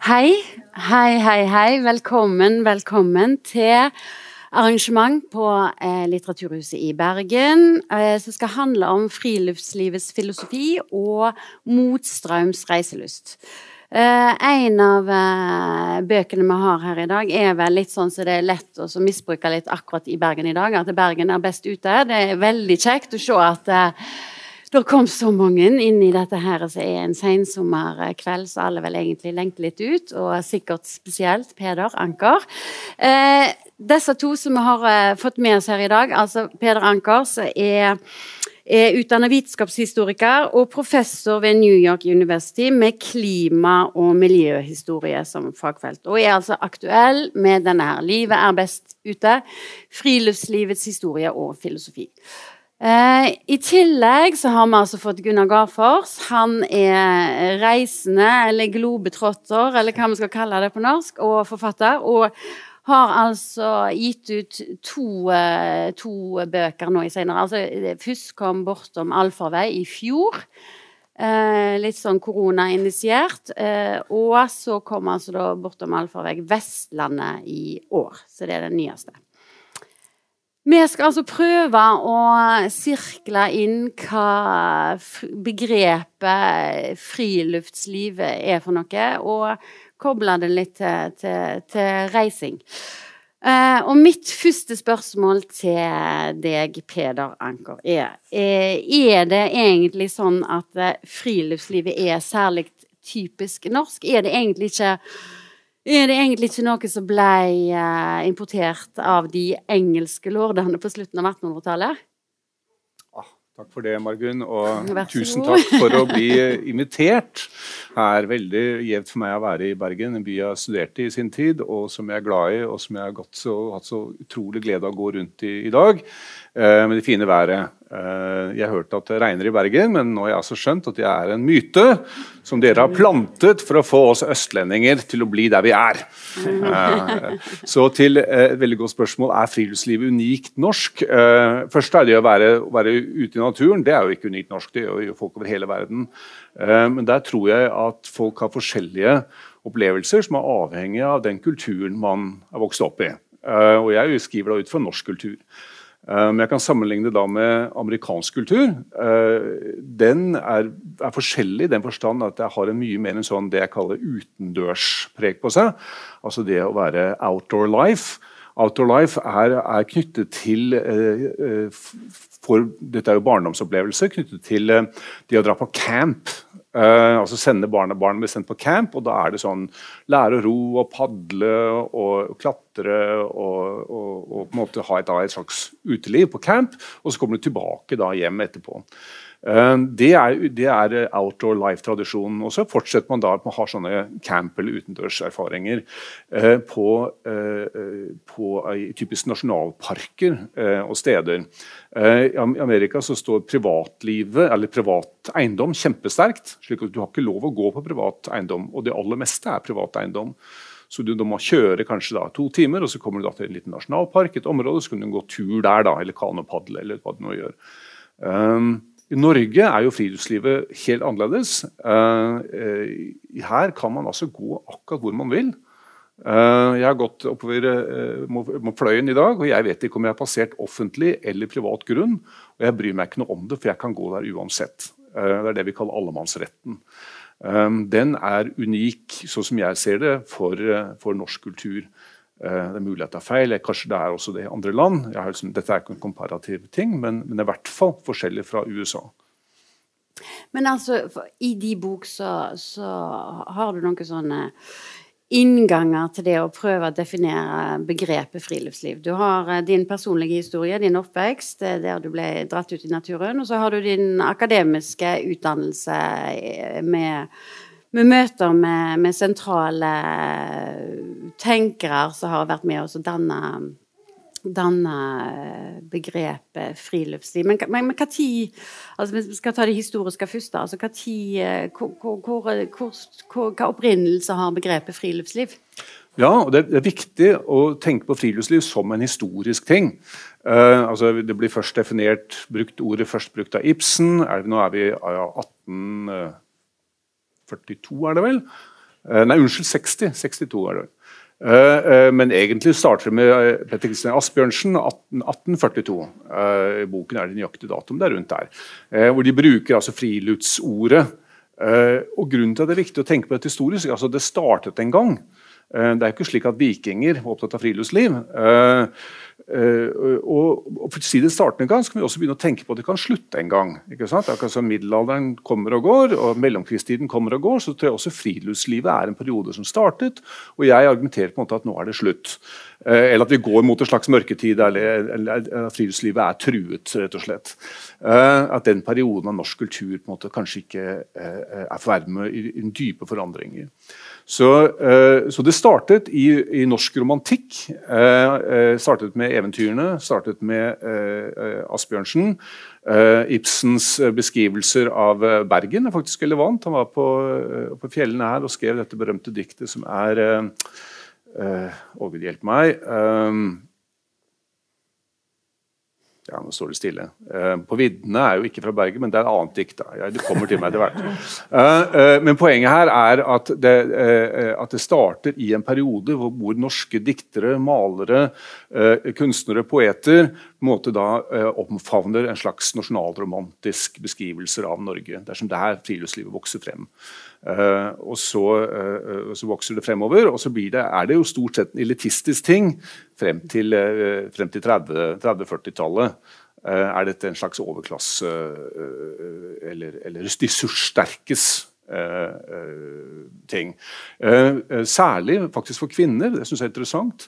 Hei, hei, hei, hei. Velkommen, velkommen til arrangement på eh, Litteraturhuset i Bergen eh, som skal handle om friluftslivets filosofi og motstrøms reiselyst. Eh, en av eh, bøkene vi har her i dag, er vel litt sånn så det er lett å misbruke litt akkurat i Bergen i dag. At Bergen er best ute. Det er veldig kjekt å se at det kom så mange inn i dette her som er en sensommerkveld så alle vel egentlig lengter litt ut, og sikkert spesielt Peder Anker. Eh, disse to som vi har eh, fått med oss her i dag, altså Peder Anker, som er er utdannet vitenskapshistoriker og professor ved New York University med klima- og miljøhistorie som fagfelt. Og er altså aktuell med denne her 'Livet er best ute', friluftslivets historie og filosofi. Eh, I tillegg så har vi altså fått Gunnar Garfors. Han er reisende, eller globetrotter, eller hva vi skal kalle det på norsk, og forfatter. Og har altså gitt ut to, eh, to bøker nå i senere. Altså, først kom 'Bortom allfarvei' i fjor. Eh, litt sånn koronainitiert. Eh, og så kom altså da 'Bortom allfarvei' Vestlandet i år. Så det er den nyeste. Vi skal altså prøve å sirkle inn hva begrepet friluftsliv er for noe, og koble det litt til, til, til reising. Uh, og mitt første spørsmål til deg, Peder Anker, er Er det egentlig sånn at friluftslivet er særlig typisk norsk? Er det egentlig ikke er det egentlig ikke noe som ble uh, importert av de engelske lordene på slutten av 1800-tallet? Ah, takk for det, Margunn. Og tusen takk for å bli invitert. Det er veldig gjevt for meg å være i Bergen, en by jeg studerte i sin tid, og som jeg er glad i, og som jeg har så, hatt så utrolig glede av å gå rundt i i dag. Uh, med det fine været. Uh, jeg hørte at det regner i Bergen, men nå har jeg altså skjønt at det er en myte som dere har plantet for å få oss østlendinger til å bli der vi er. Uh, så til et veldig godt spørsmål er friluftslivet unikt norsk. Først er det å være, være, ute i naturen. Det er jo ikke unikt norsk, det gjør jo folk over hele verden. Men der tror jeg at folk har forskjellige opplevelser som er avhengig av den kulturen man er vokst opp i. Og jeg skriver da ut fra norsk kultur. Men jeg kan sammenligne det med amerikansk kultur. Eh, den er, er, forskjellig i den forstand at jeg har en mye mer en sånn det jeg kaller utendørspreg på seg. Altså det å være outdoor life. Outdoor life er, er knyttet til eh, eh, for, Dette er jo barndomsopplevelser knyttet til det å dra på camp. Uh, altså sende barna, barna blir sendt på camp, og da er det sånn lære å ro og padle og, og klatre og, og, og, på en måte ha et, et, slags uteliv på camp, og så kommer du tilbake da hjem etterpå. Uh, det, er, det, er, outdoor life-tradisjonen. Og så fortsetter man da med å ha sånne camp- eller utendørserfaringer uh, på, på typisk nasjonalparker og steder. I Amerika så står privatlivet, eller privat eiendom, kjempesterkt slik at Du har ikke lov å gå på privat eiendom, og det aller meste er privat eiendom. Så du, må kjøre kanskje da to timer, og så kommer du da til en liten nasjonalpark, et område, så kan du gå tur der, da, eller kanopadle, eller hva du nå gjør. Um, I Norge er jo friluftslivet helt annerledes. Uh, uh, her kan man altså gå akkurat hvor man vil. Uh, jeg har gått oppover Fløyen i dag, og jeg vet ikke om jeg har passert offentlig eller privat grunn. Og jeg bryr meg ikke noe om det, for jeg kan gå der uansett. Eh, det er det vi kaller allemannsretten. Eh, den er unik, sånn som jeg ser det, for, eh, for norsk kultur. Det er mulig det er feil, kanskje det er også det i andre land. Liksom, dette er ikke en komparativ ting, men, men det er i hvert fall forskjellig fra USA. Men altså, i de bok så, så har du noen sånne innganger til det å prøve å definere begrepet friluftsliv. Du har eh, din personlige historie, din oppvekst, eh, der du ble dratt ut i naturen. Og så har du din akademiske utdannelse eh, med, med møter med, med, sentrale tenkere som har vært med oss å danne danne begrepet friluftsliv. Men, men, men hva tid altså Hvis vi skal ta det historiske først, altså hva tid, eh, hvor, hvor, hvor, hva opprinnelse har begrepet friluftsliv? Ja, og det er viktig å tenke på friluftsliv som en historisk ting. Uh, altså Det blir først definert brukt ordet først brukt av Ibsen. Er vi, nå er vi i ja, 1842, er det vel? Nei, unnskyld, 60. 62 er det. vel. Men egentlig starter det med Petter Kristian Asbjørnsen, 18, 1842. I boken er det nøyaktig datum, det er rundt der. Hvor de bruker altså friluftsordet. Og Grunnen til at det er viktig å tenke på dette historisk, altså det startet en gang. Det er jo ikke slik at vikinger var opptatt av friluftsliv. Uh, og, og for å si det startende gang, så kan vi også begynne å tenke på at det kan slutte en gang. ikke sant? Akkurat som Middelalderen kommer og går, og mellomkrigstiden kommer og går, så tror jeg også friluftslivet er en periode som startet. Og jeg argumenterer på en måte at nå er det slutt. Uh, eller at vi går mot en slags mørketid, eller, at friluftslivet er truet, rett og slett. Uh, at den perioden av norsk kultur på en måte kanskje ikke er i ferd med i dype forandringer. Så, eh, så, det startet i, i norsk romantikk. Eh, eh, startet med eventyrene, startet med Asbjørnsen. Ibsens beskrivelser av Bergen er faktisk relevant. Han var på, på fjellene her og skrev dette berømte diktet som er Å, gud hjelpe meg. Ja, nå står det stille. Uh, på viddene er jo ikke fra Bergen, men det er et annet dikt. Ja, det kommer til meg etter hvert. Uh, uh, men poenget her er at det, at det, starter i en periode hvor, hvor norske diktere, malere, kunstnere, poeter på en måte da omfavner en slags nasjonalromantisk beskrivelser av Norge. Er det her friluftslivet vokser frem. Uh, og så, uh, så, vokser det fremover, og så det, er det jo stort sett en elitistisk ting frem til, uh, til 30-40-tallet. 30 er dette en slags overklasse eller, eller ressurssterkes ting. særlig faktisk for kvinner. Det syns jeg er interessant.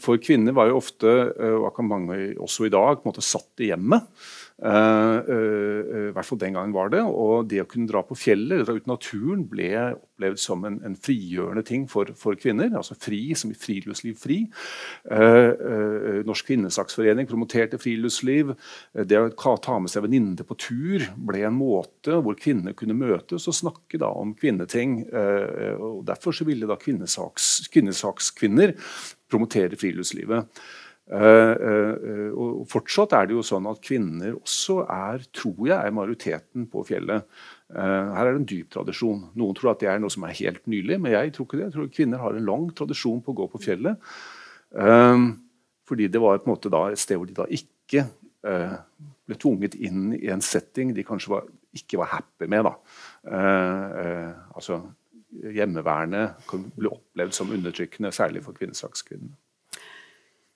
for kvinner var jo ofte, og kan mange også i dag, på en måte satt i hjemmet. Uh, uh, I hvert fall den gangen var det. Og det å kunne dra på fjellet, dra ut naturen, ble opplevd som en, en frigjørende ting for, for, kvinner. Altså fri som i friluftsliv fri. Norsk kvinnesaksforening promoterte friluftsliv. Det å ta med seg venninner på tur ble en måte hvor kvinner kunne møtes og snakke da, om kvinneting. og Derfor så ville da kvinnesaks, kvinnesakskvinner promotere friluftslivet. Uh, uh, og Fortsatt er det jo sånn at kvinner også er, tror jeg, er majoriteten på fjellet. Her er det en dyp tradisjon. Noen tror at det er noe som er helt nylig, men jeg tror ikke det. Jeg tror Kvinner har en lang tradisjon på å gå på fjellet. fordi det var et sted hvor de da ikke ble tvunget inn i en setting de kanskje var, ikke var happy med. altså Hjemmeværende ble opplevd som undertrykkende, særlig for kvinnesakskvinnene.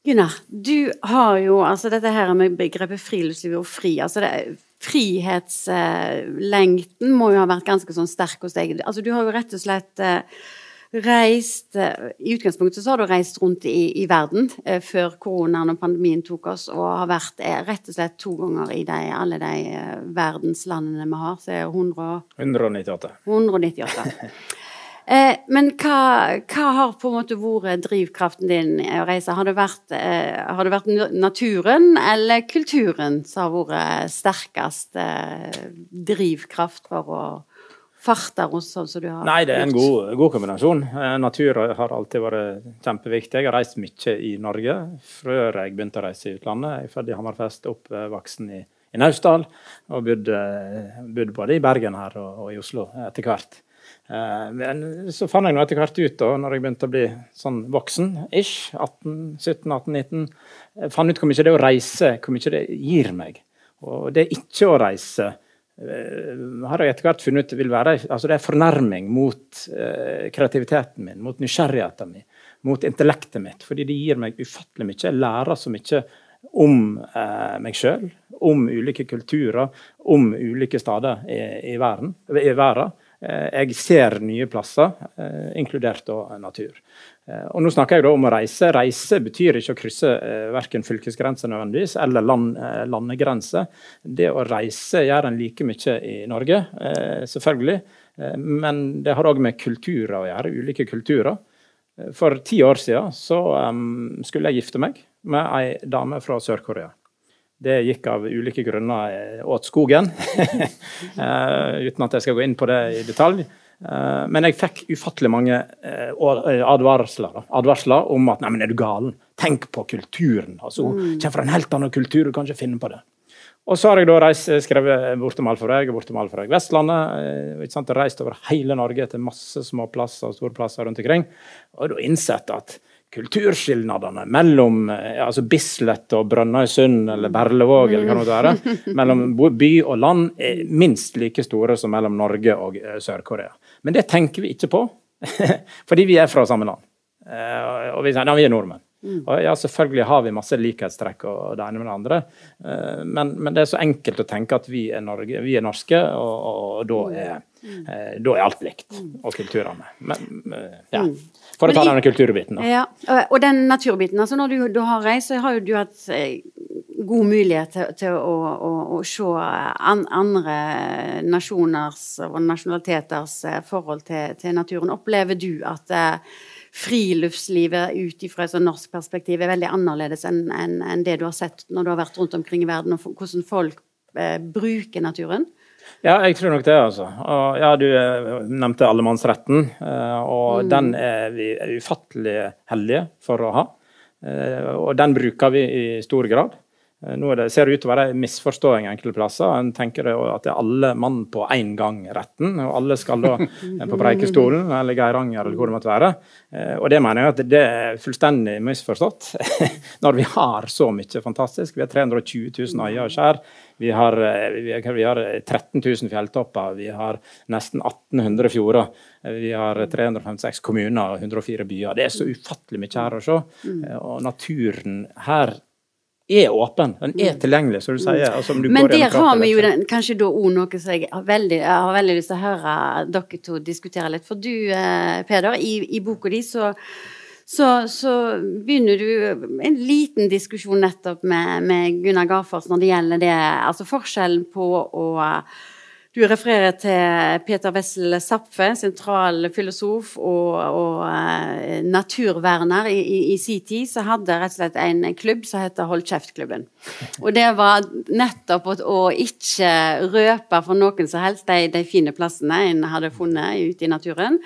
Gunnar, du har jo altså dette her med begrepet friluftsliv og fri. altså det, Frihetslengten må jo ha vært ganske sånn sterk hos deg. altså Du har jo rett og slett eh, reist eh, I utgangspunktet så har du reist rundt i, i verden eh, før koronaen og pandemien tok oss, og har vært rett og slett to ganger i de, alle de verdenslandene vi har. Så er 100, 198. 198. Eh, men hva, hva, har på en måte vært drivkraften din å reise? Har det, vært, eh, har det vært, naturen eller kulturen som har vært sterkest eh, drivkraft for å farte rundt sånn som du har Nei, det er en god, god kombinasjon. Eh, natur har alltid vært kjempeviktig. Jeg har reist mye i Norge før jeg begynte å reise i utlandet. Jeg er født i Hammerfest, oppvoksen i, i Naustdal og bodde, både i Bergen her og, og i Oslo etter hvert. Eh, men så fant jeg nå etter hvert ut, da når jeg begynte å bli sånn voksen, ish, 18-17-18-19, fant ut hvor mye det å reise hvor mye det gir meg. Og det ikke å reise eh, har jeg etter hvert funnet ut vil være altså det er fornærming mot kreativiteten min, mot nysgjerrigheten min, mot intellektet mitt. Fordi det gir meg ufattelig mye. Jeg lærer så mye om meg sjøl, om ulike kulturer, om ulike steder i, i verden. I verden. Eh, jeg ser nye plasser, inkludert inkludert natur. Eh, og nå snakker jeg om å reise. Reise betyr ikke å krysse verken fylkesgrenser nødvendigvis, eller land, landegrenser. Det å reise gjør en like mye i Norge, selvfølgelig. Men det har òg med kulturer å gjøre, ulike kulturer. For ti år siden så, um, skulle jeg gifte meg med ei dame fra Sør-Korea. Det gikk av ulike grunner eh, åt skogen, eh, uten at jeg skal gå inn på det i detalj. Eh, men jeg fikk ufattelig mange advarsler, advarsler om at nei, men er du galen? Tenk på kulturen. altså mm. Kommer fra en helt annen kultur, du kan ikke finne på det. Og så har jeg da reist, skrevet bortom Alfareig og bortom Alfareig Vestlandet. ikke sant, Reist over hele Norge til masse små plasser og store plasser rundt omkring. Og da innsett at kulturskilnadene mellom altså Bislett og Brønnøysund eller Berlevåg eller hva det være, mellom by og land er minst like store som mellom Norge og Sør-Korea. Men det tenker vi ikke på, fordi vi er fra samme land. Og vi sier vi er nordmenn. Mm. Og ja, selvfølgelig har vi masse likhetstrekk og det ene med det andre, eh, men, men, det er så enkelt å tenke at vi er, Norge, vi er norske, og, og da, er, mm. eh, da, er, alt likt. Mm. Og kulturene. Men, eh, ja. For å ta denne kulturbiten. Da. Ja, og den naturbiten. altså Når du, du har reist, så har jo du hatt god mulighet til, til å, å, å, se an, andre nasjoners og nasjonaliteters forhold til, til, naturen. Opplever du at friluftslivet ut fra et sånn norsk perspektiv er veldig annerledes enn en, en det du har sett når du har vært rundt omkring i verden, og hvordan folk eh, bruker naturen? Ja, jeg tror nok det, altså. Og, ja, du eh, nevnte allemannsretten, eh, og mm. den er vi ufattelig heldige for å ha. Eh, og den bruker vi i stor grad. Nå det, ser det ut til å være en misforståing enkelte plasser. En tenker at det er alle mann på én gang-retten, og alle skal da på Preikestolen eller Geiranger eller hvor det måtte være. Og det mener jeg at det er fullstendig misforstått. Når vi har så mye fantastisk. Vi har 320 000 øyer og skjær. Vi har, eh, vi har 13 000 fjelltopper. Vi har nesten 1800 fjorder. Vi har 356 kommuner og 104 byer. Det er så ufattelig mye her å se. Og naturen her er åpen, den er mm. tilgjengelig, som du sier. Altså, du Men der har vi jo den, kanskje da òg noe som jeg har, veldig, jeg har veldig lyst til å høre dere to diskutere litt. For du, eh, Peder, i, i boka di så, så, så, begynner du en liten diskusjon nettopp med, med Gunnar Garfors når det gjelder det, altså forskjellen på å du refererer til Peter Wessel Zapfe, sentral filosof og, og uh, naturverner. I, i, I, sin tid så hadde rett og slett en klubb som heter Hold kjeft-klubben. Og det var nettopp å ikke røpe for noen som helst de, de fine plassene en hadde funnet ute i naturen.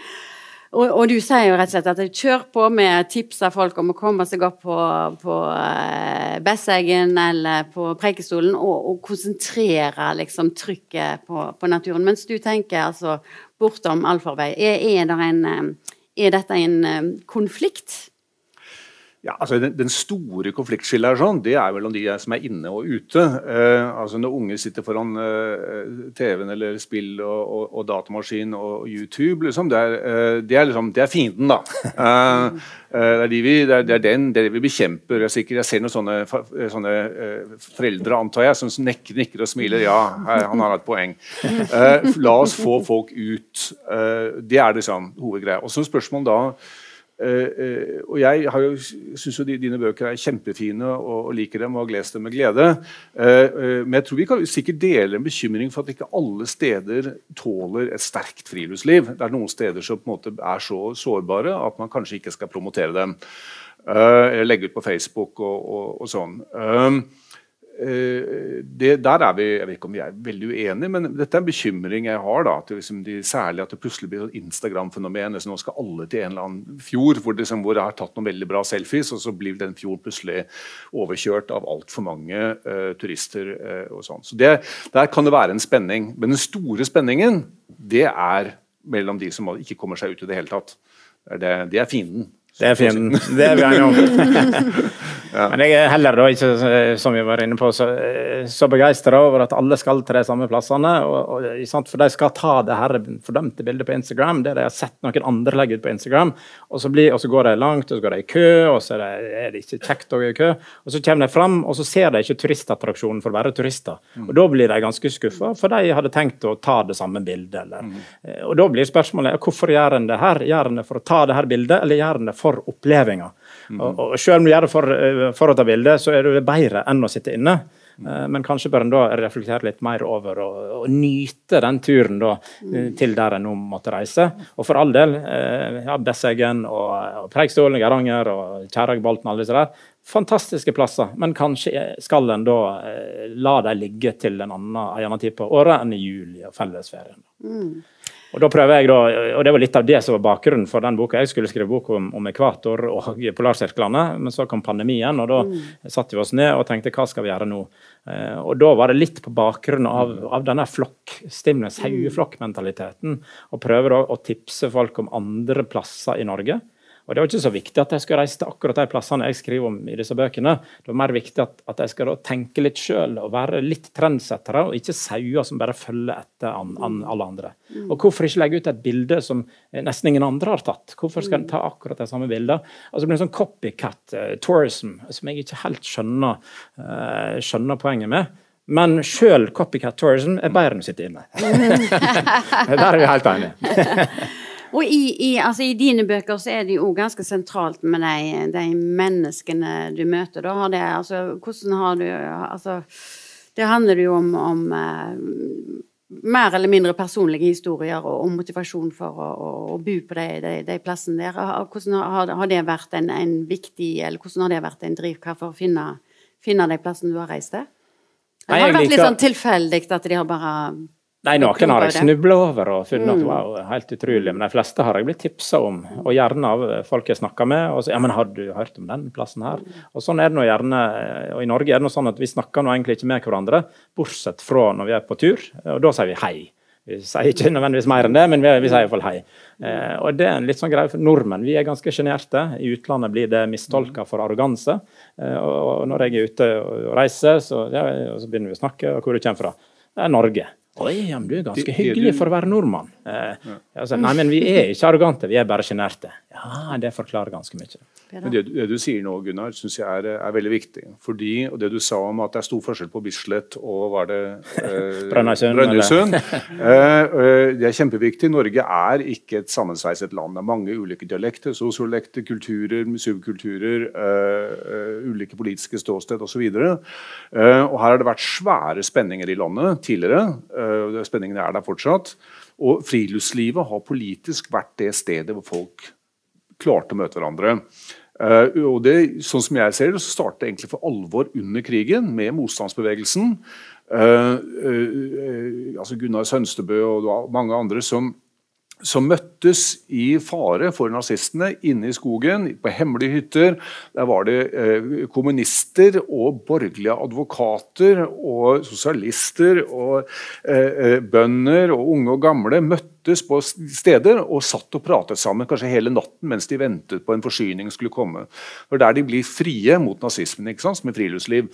Og, og, du sier jo rett og slett at kjør på med tips av folk om å komme seg opp på, på uh, Besseggen eller på Preikestolen og, og konsentrere liksom, trykket på, på, naturen. Mens du tenker altså bortom allfarvei. Er, er, eh, er dette en um, konflikt? Ja, altså den, den, store konfliktskillet sånn, det er mellom de som er inne og ute. Eh, altså Når unge sitter foran eh, TV-en eller spill og, og, og, datamaskin og YouTube, liksom, det, er, eh, det, er liksom, det er fienden, da. Eh, eh, det, er de vi, det, er, det den det vi bekjemper. Jeg, sikkert, jeg ser noen sånne, sånne eh, foreldre, antar jeg, som nekker, nikker og smiler. Ja, han har et poeng. la oss få folk ut. det er liksom hovedgreia. Og så spørsmål da Uh, uh, og Jeg syns dine bøker er kjempefine og, og, liker dem og har lest dem med glede. Uh, men jeg tror vi kan sikkert dele en bekymring for at ikke alle steder tåler et sterkt friluftsliv. Det er noen steder som på en måte er så sårbare at man kanskje ikke skal promotere dem. eller legge ut på Facebook og, og, og sånn. Eh, det, der er vi jeg vet ikke om vi er veldig uenige, men dette er en bekymring jeg har. da, at liksom de, Særlig at det plutselig blir et Instagram-fenomen. Nå skal alle til en eller annen fjord hvor, liksom, hvor jeg har tatt noen veldig bra selfies, og så blir den fjorden plutselig overkjørt av altfor mange uh, turister. Uh, og sånn. Så det, Der kan det være en spenning. Men den store spenningen det er mellom de som ikke kommer seg ut i det hele tatt. Det, det er fienden. Det er fienden. Det er vi enige om. Ja. Men jeg er heller da ikke, som vi var inne på, så, så begeistra over at alle skal til de samme plassene. Og, og, for de skal ta det her fordømte bildet på Instagram, det de har sett noen andre legge ut på Instagram. Og så, blir, og så går de langt, og så går de i kø, og så er det, er det ikke kjekt å gå i kø. Og så kommer de fram, og så ser de ikke turistattraksjonen for å være turister. Mm. Og da blir de ganske skuffa, for de hadde tenkt å ta det samme bildet. Eller. Mm. Og da blir spørsmålet hvorfor gjør en det her? Gjør en det for å ta det her bildet, eller gjør en det for opplevelsen? Mm. Og, og selv om du gjør det for, eh, for, å ta bilde, så er det bedre enn å sitte inne. Mm. Men kanskje bør en da reflektere litt mer over og, og nyte den turen da, mm. til der en nå måtte reise. Og for all del, ja, Besseggen og, og Preikestolen, Geiranger og Kjæragbolten, alle disse der. Fantastiske plasser, men kanskje skal en da la dem ligge til en annen, annen tid på året enn i juli og fellesferien. Mm. Og da prøver jeg da, og Det var litt av det som var bakgrunnen for den boka. Jeg skulle skrive bok om, om ekvator og polarsirklene, men så kom pandemien, og da mm. satte vi oss ned og tenkte hva skal vi gjøre nå? Eh, og Da var det litt på bakgrunn av, av denne flokk, Stimnes mm. haueflokkmentaliteten, prøve prøver å tipse folk om andre plasser i Norge og Det var ikke så viktig at jeg skulle reise til akkurat de plassene jeg skriver om i disse bøkene. Det var mer viktig at, at jeg skal tenke litt sjøl og være litt trendsettere, og ikke sauer som bare følger etter an, an, alle andre. Mm. Og Hvorfor ikke legge ut et bilde som nesten ingen andre har tatt? Hvorfor skal en ta akkurat de samme bildene? Altså, det blir en sånn copycat uh, tourism som jeg ikke helt skjønner, uh, skjønner poenget med. Men sjøl copycat tourism er bedre enn å sitte inne. Der er vi helt enige. Og i, i, altså, i, dine bøker så er det jo ganske sentralt med de, de menneskene du møter. Da har det, altså, hvordan har du altså, Det handler jo om, om uh, mer eller mindre personlige historier og, og motivasjon for å, å, å, bo på de, de, de plassene der. Hvordan har, har det vært en, en, viktig, eller hvordan har det vært en drivkraft for å finne, finne de plassene du har reist til? Eller har det vært litt sånn tilfeldig at de har bare Nei, noen har jeg snubla over og funnet at mm. wow, helt utrolig. Men de fleste har jeg blitt tipsa om, og gjerne av folk jeg snakker med. Og så, ja, men har du hørt om den plassen her? Og sånn er det nå gjerne, og I Norge er det nå sånn at vi snakker nå egentlig ikke med hverandre, bortsett fra når vi er på tur. Og da sier vi hei. Vi sier ikke nødvendigvis mer enn det, men vi, vi sier iallfall hei. Eh, og det er en litt sånn greie for Nordmenn vi er ganske sjenerte. I utlandet blir det mistolka for arroganse. Eh, og når jeg er ute og reiser, så, ja, så begynner vi å snakke, og hvor du kommer fra. Det er Norge. Oi, ja, men du er ganske hyggelig for å være nordmann. Eh, altså, nei, men vi er ikke arrogante, vi er bare sjenerte. Ja, det forklarer ganske mye. Men det, det, du sier nå, Gunnar, syns jeg er, er, veldig viktig. Fordi, og Det du sa om at det er stor forskjell på Bislett og var det eh, Brønnøysund eh, eh, Det er kjempeviktig. Norge er ikke et sammensveiset land. Det er mange ulike dialekter, sosiolekter, kulturer, subkulturer, eh, ulike politiske ståsted osv. Eh, og her har det vært svære spenninger i landet tidligere. Eh, spenningene er der fortsatt. Og friluftslivet har politisk vært det stedet hvor folk klarte å møte hverandre. Uh, og det, sånn som jeg ser det, så startet egentlig for alvor under krigen, med motstandsbevegelsen. Uh, uh, altså Gunnar Sønstebø og mange andre som som møttes i fare for nazistene inne i skogen, på hemmelige hytter. Der var det eh, kommunister og borgerlige advokater og sosialister og eh, eh, bønder og unge og gamle møttes på steder og satt og pratet sammen kanskje hele natten mens de ventet på en forsyning skulle komme. For der de blir frie mot nazismen, ikke sant, et friluftsliv.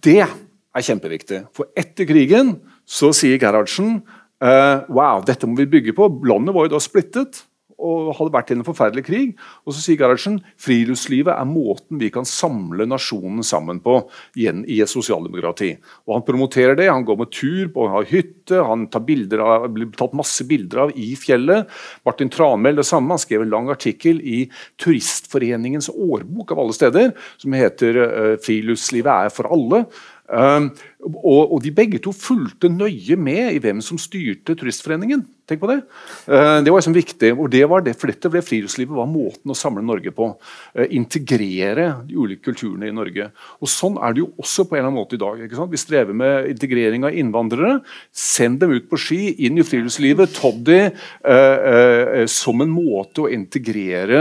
Det er kjempeviktig. For etter krigen så sier Gerhardsen Uh, wow, dette må vi bygge på. Landet var jo da splittet og hadde vært i en forferdelig krig. Og så sier Gerhardsen friluftslivet er måten vi kan samle nasjonen sammen på igjen i et sosialdemokrati. Og Han promoterer det. Han går med tur, han har hytte, han av, blir tatt masse bilder av i fjellet. Martin Tranmæl det samme. Han skrev en lang artikkel i Turistforeningens årbok av alle steder, som heter uh, 'Friluftslivet er for alle'. Um, og, og, de begge to fulgte nøye med i hvem som styrte Turistforeningen. Tenk på Det uh, Det var liksom viktig, og det var det, for dette ble friluftslivet var måten å samle Norge på. Uh, integrere de ulike kulturene i Norge. Og Sånn er det jo også på en eller annen måte i dag. ikke sant? Vi strever med integrering av innvandrere. Send dem ut på ski, inn i friluftslivet. Toddy uh, som en måte å integrere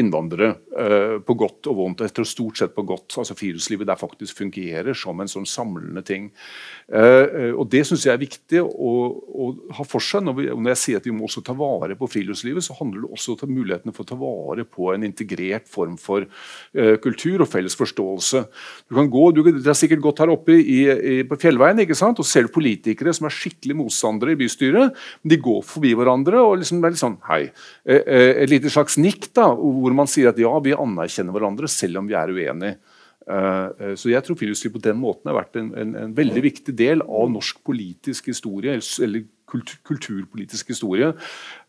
innvandrere på godt og vondt. Etter stort sett på godt. altså Friluftslivet er faktisk faktisk fungerer som en sånn samlende ting. Uh, og Det syns jeg er viktig å, å, ha for seg. Når, vi, når jeg sier at vi må også ta vare på friluftslivet, så handler det også om mulighetene for å ta vare på en integrert form for uh, kultur og felles forståelse. Du kan gå, du, det er sikkert godt her oppe i, i, på Fjellveien ikke sant? og ser politikere som er skikkelig motstandere i bystyret. De går forbi hverandre og liksom er litt sånn hei. Et lite slags nikk da, hvor man sier at ja, vi anerkjenner hverandre selv om vi er uenige. Eh, eh, så jeg tror friluftsliv på den måten har vært en, en, en, veldig viktig del av norsk politisk historie, eller kulturpolitisk historie,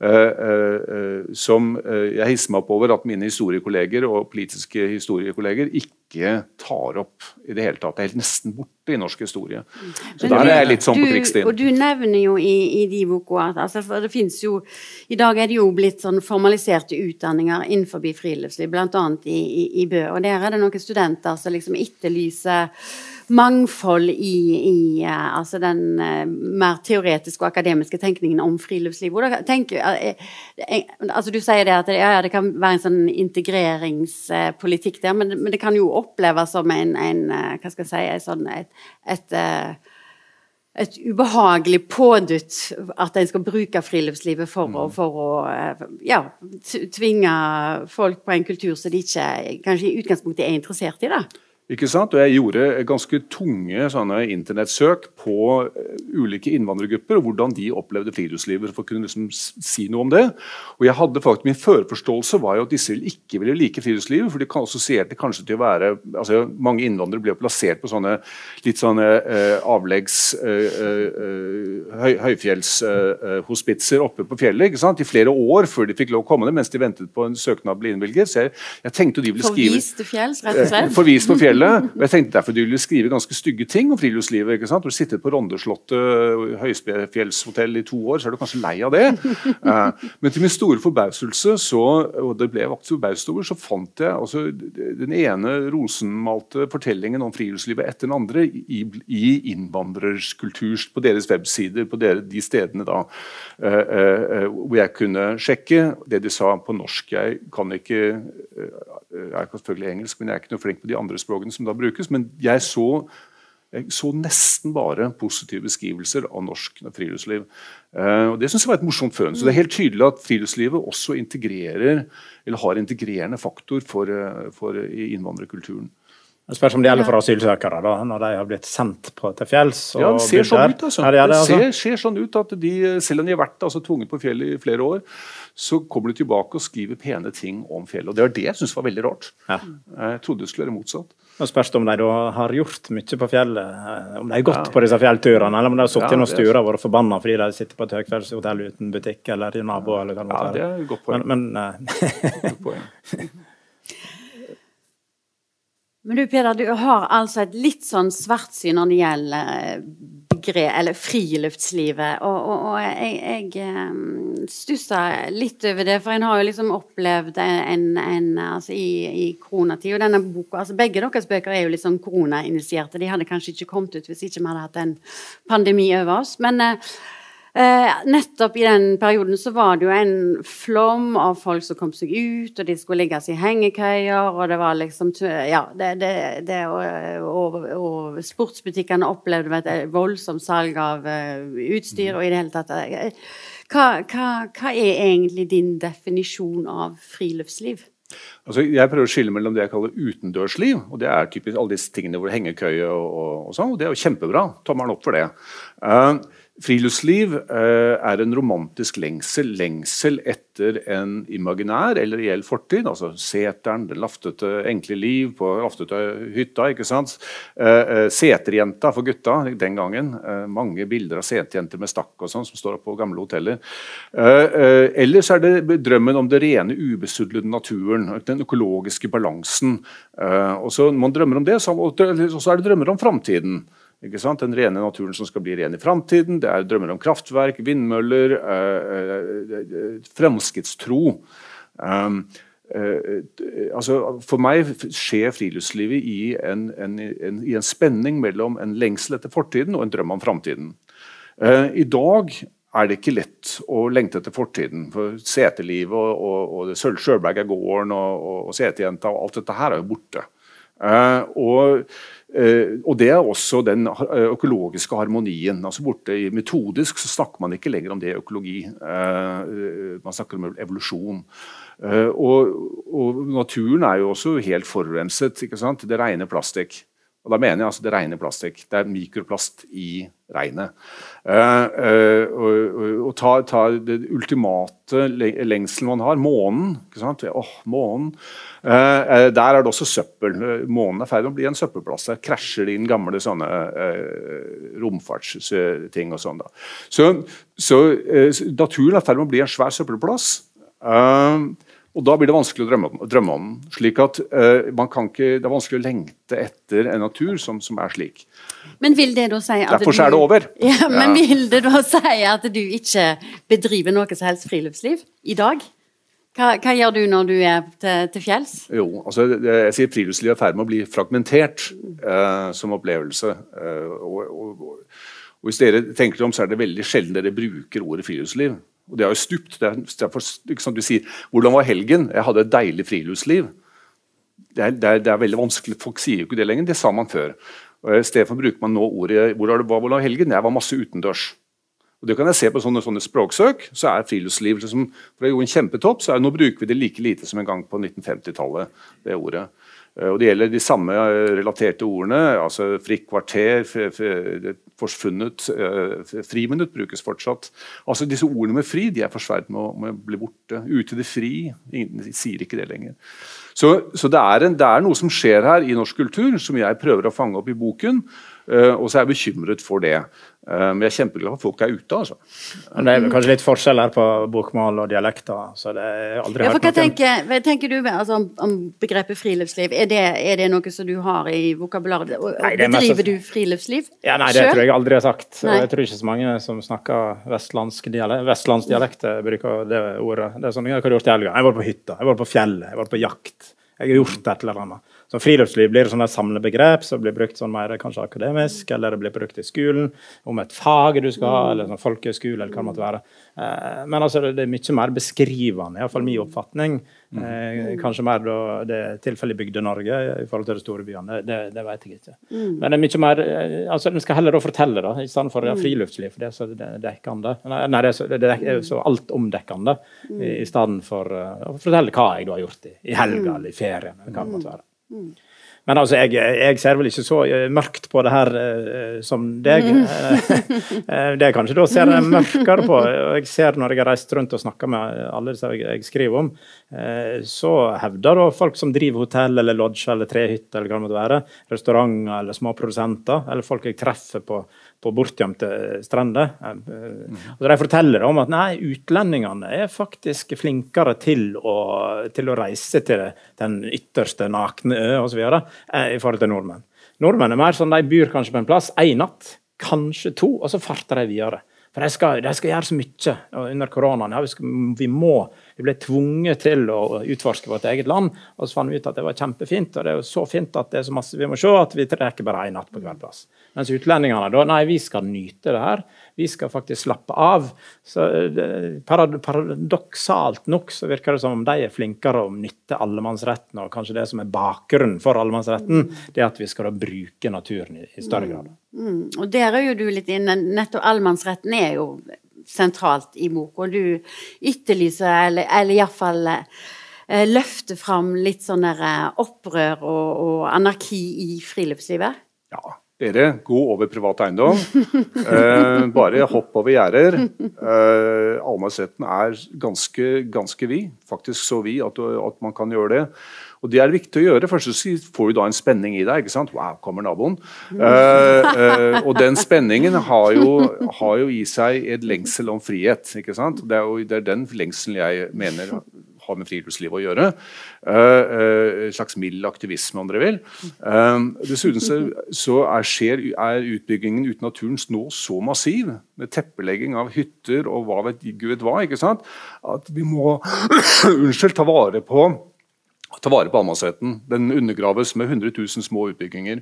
eh, som jeg hisser meg opp over at mine historiekolleger og politiske historiekolleger ikke tar opp i det hele tatt. Det er helt nesten borte i norsk historie. Så Men, der er jeg litt sånn på krigsstien. Og du nevner jo i, i de boka at altså, det finnes jo I dag er det jo blitt sånn formaliserte utdanninger innenfor friluftsliv, bl.a. I, i, i Bø. Og der er det noen studenter som liksom etterlyser mangfold i, i uh, altså den uh, mer teoretiske og akademiske tenkningen om friluftsliv. Tenker, altså du sier det at ja, det kan være en sånn integreringspolitikk der, men, men, det kan jo oppleves som en, en hva skal jeg si, sånn, et, et et ubehagelig pådutt at en skal bruke friluftslivet for, å, mm. for å ja, tvinge folk på en kultur som de ikke kanskje i utgangspunktet er interessert i. da. Ikke sant? Og Jeg gjorde ganske tunge sånne internettsøk på eh, ulike innvandrergrupper og hvordan de opplevde friluftslivet. for å kunne liksom si noe om det. Og jeg hadde faktisk Min førforståelse var jo at disse ikke ville like friluftslivet. for De assosierte kanskje til å være altså Mange innvandrere ble plassert på sånne litt sånne eh, avleggs eh, eh, høy, høyfjellshospitser eh, oppe på fjellet ikke sant? i flere år før de fikk lov å komme ned, mens de ventet på en søknad ble innvilget. Så jeg, jeg tenkte de ville skrive Forvist til fjells, rett og slett? Forvist på fjellet fjellet. og jeg tenkte Derfor du ville skrive ganske stygge ting om friluftslivet. ikke sant? Du sittet på Rondeslottet høyspefjellshotell i to år, så er du kanskje lei av det. Uh, men til min store forbauselse, så, og det ble jeg faktisk forbauset over, så fant jeg altså, den ene rosenmalte fortellingen om friluftslivet etter den andre i, i innvandrerskultur på deres websider, på deres, de stedene da, uh, uh, hvor jeg kunne sjekke det de sa på norsk. Jeg kan ikke jeg er selvfølgelig engelsk, men jeg er ikke noe flink på de andre språkene som da brukes. Men jeg så, jeg så nesten bare positive beskrivelser av norsk friluftsliv. Uh, og Det synes jeg var et morsomt føn. Så det er helt tydelig at friluftslivet også integrerer, eller har integrerende faktor for, eh, for innvandrerkulturen. Det spørs om det gjelder for asylsøkere, da, når de har blitt sendt på, til fjells. ja, Det ser sånn ut. altså. Det, det, altså. Ser, ser, sånn ut at de, Selv om de har vært altså, tvunget på fjellet i flere år, så kommer de tilbake og skriver pene ting om fjellet. Og Det var det jeg syntes var veldig rart. Ja. Jeg trodde det skulle være motsatt. Nå spørs det om de da har gjort mye på fjellet. Eh, om de har gått ja. på disse fjellturene, eller om de har sittet ja, i noen stuer og vært forbanna fordi de sitter på et høykveldshotell uten butikk eller i nabo. Eller hva det ja, det er et godt poeng. Men, men, poeng. Men du Peder, du har altså et litt sånn svartsyn når det gjelder eh, begrep, eller friluftslivet. Og, og, og jeg, jeg stusser litt over det, for en har jo liksom opplevd en, en altså i, i koronatid og denne boka, altså Begge deres bøker er jo litt sånn koronainitierte. De hadde kanskje ikke kommet ut hvis ikke vi hadde hatt en pandemi over oss. men eh, Eh, nettopp i den perioden så var det jo en flom av folk som kom seg ut, og de skulle ligges i hengekøyer, og det var liksom Ja, det, det, det og, og, og, sportsbutikkene opplevde et voldsomt salg av uh, utstyr, og i det hele tatt uh, hva, hva, hva er egentlig din definisjon av friluftsliv? Altså, jeg prøver å skille mellom det jeg kaller utendørsliv, og det er typisk alle disse tingene hvor hengekøye og, og, og sånn, og det er jo kjempebra. Tommelen opp for det. Uh, Friluftsliv eh, er en romantisk lengsel. Lengsel etter en imaginær eller reell fortid. Altså seteren, det laftete, enkle liv på laftete hytta. ikke sant? Eh, eh, seterjenta for gutta den gangen. mange bilder av seterjenter med stakk og sånn som står på gamle hoteller. ellers er det drømmen om det rene, ubesudlede naturen. Den økologiske balansen. og så Man drømmer om det, og så er det drømmer om framtiden. Den rene naturen som skal bli ren i framtiden. Det er drømmer om kraftverk, vindmøller, øh, øh, fremskrittstro. Um, altså, for meg skjer friluftslivet i en, en, en, i en, spenning mellom en lengsel etter fortiden og en drøm om framtiden. I dag er det ikke lett å lengte etter fortiden. For setelivet og, og, og Sølvberga-gården og, og, og setejenta og alt dette her er jo borte. Og og Det er også den eh, økologiske harmonien. altså borte i Metodisk så snakker man ikke lenger om det økologi. Uh, man snakker om evolusjon. Og, og, naturen er jo også helt forurenset. ikke sant? Det regner plastikk. Og da mener jeg altså det rene plastikk. Det er mikroplast i regnet. og ta, ta, det ultimate lengselen man har, månen. ikke sant? Åh, månen. Eh, eh, der er det også søppel. Månen er i ferd med å bli en søppelplass. Der krasjer det inn gamle sånne eh, romfartsting og sånn. da. Så, så naturen er i ferd med å bli en svær søppelplass. Og da blir det vanskelig å drømme, drømme om den. slik at uh, man kan ikke, Det er vanskelig å lengte etter en natur som, som er slik. Men vil det da si at Derfor du, er det over. Ja, men ja. vil det da si at du ikke bedriver noe som helst friluftsliv i dag? Hva, hva, gjør du når du er til, til fjells? Jo, altså, jeg sier Friluftsliv er i ferd med å bli fragmentert uh, som opplevelse. Uh, og, og, og, og, Hvis dere tenker om, så er det veldig sjelden dere bruker ordet friluftsliv. Og det har jo stupt. Det er, derfor, liksom, du sier 'Hvordan var helgen?' Jeg hadde et deilig friluftsliv. Det er, det, er, det er, veldig vanskelig. Folk sier jo ikke det lenger. Det sa man før. I stedet for bruker man nå ordet 'Hvor var det helgen?' Jeg var masse utendørs. Og det kan jeg se på sånne, sånne språksøk. så er friluftsliv liksom, for det er jo en kjempetopp, så er, Nå bruker vi det like lite som en gang på 1950-tallet. det ordet. Eh, og Det gjelder de samme eh, relaterte ordene. altså Fritt kvarter, forsvunnet, eh, friminutt brukes fortsatt. Altså Disse ordene med fri de er for med, med, å bli borte. Ute i det fri. Ingen sier ikke det lenger. Så, så det, er en, det, er noe som skjer her i norsk kultur, som jeg prøver å fange opp i boken. Og så er jeg bekymret for det. Eh, men jeg er kjempeglad for at folk er ute. altså. Men det er kanskje litt forskjell her på bokmål og dialekter? så det er aldri ja, for Hva tenker, hva tenker, du altså, om, om, begrepet friluftsliv? Er det, er det, noe som du har i vokabularet? Bedriver du friluftsliv ja, Nei, det tror jeg aldri jeg har sagt. Nei. Jeg tror ikke så mange som snakker vestlandsk dialekt, vestlandsdialekt bruker det ordet. Det er sånn, Hva har du gjort i helga? Jeg har vært på hytta, jeg har vært på fjellet, jeg har vært på jakt. Jeg har gjort et eller annet. Så friluftsliv blir sånn et samlebegrep som blir brukt sånn mer kanskje akademisk, eller det blir brukt i skolen om et fag du skal ha, eller sånn folkeskole, eller hva det måtte være. Eh, men altså, det er mye mer beskrivende, iallfall min oppfatning. Eh, kanskje mer da det er tilfellet i Bygde-Norge i forhold til de store byene. Det, det, vet jeg ikke. Mm. Men det er mye mer eh, altså En skal heller da fortelle, da, i stedet for ja, mm. friluftsliv, for det er så dekkende. Nei, det er så, det er så altomdekkende, mm. i, stedet for å fortelle hva jeg da har gjort i, i helga eller i ferien. eller hva det måtte være. Mm. Men altså, jeg, jeg, ser vel ikke så eh, mørkt på det her uh, som deg. Uh, det er kanskje da ser jeg mørkere på. og Jeg ser Når jeg har reist rundt og snakka med alle disse jeg, jeg skriver om, uh, så hevder da folk som driver hotell eller lodge eller trehytte eller hva det måtte være, restauranter eller småprodusenter, eller folk jeg treffer på på bortgjemte strender. Og De forteller om at nei, utlendingene er faktisk flinkere til å, til å reise til den ytterste nakne ø osv. Eh, i forhold til nordmenn. Nordmenn er mer sånn de byr kanskje på en plass én natt, kanskje to, og så farter de videre. For de skal, de skal, gjøre så mye under koronaen. Vi, må, vi ble tvunget til å utforske vårt eget land. Og så fant vi ut at det var kjempefint, og det er jo så fint at det er så masse vi må se at vi trekker bare én natt på hver plass. Mens utlendingene da, nei, vi skal nyte det her. Vi skal faktisk slappe av. Så parad Paradoksalt nok så virker det som om de er flinkere å nytte allemannsretten, og kanskje det som er bakgrunnen for allemannsretten, det er at vi skal bruke naturen i, i større grad. Mm. Og der er jo du litt inne. Nettopp allemannsretten er jo sentralt i boka. Du ytterlyser, eller, eller iallfall eh, løfter fram litt sånn der opprør og, og anarki i friluftslivet. Ja, dere, gå over privat eiendom. Eh, bare hopp over gjerder. Eh, Allemannsretten er ganske, ganske vid. Faktisk så vid at, at, man kan gjøre det. Og det er viktig å gjøre. Først så får du da en spenning i deg. ikke sant? Wow, kommer naboen. Eh, eh, og den spenningen har jo, har jo, i seg et lengsel om frihet. ikke sant? Det er jo det er den lengselen jeg mener har med friluftslivet å gjøre. Uh, en slags mild aktivisme, om dere vil. Uh, dessuten så, er, skjer, er, utbyggingen ute i naturen nå så massiv, med teppelegging av hytter og hva vet gud hva, ikke sant? at vi må unnskyld, ta vare på ta vare på allemannsretten. Den undergraves med 100 000 små utbygginger.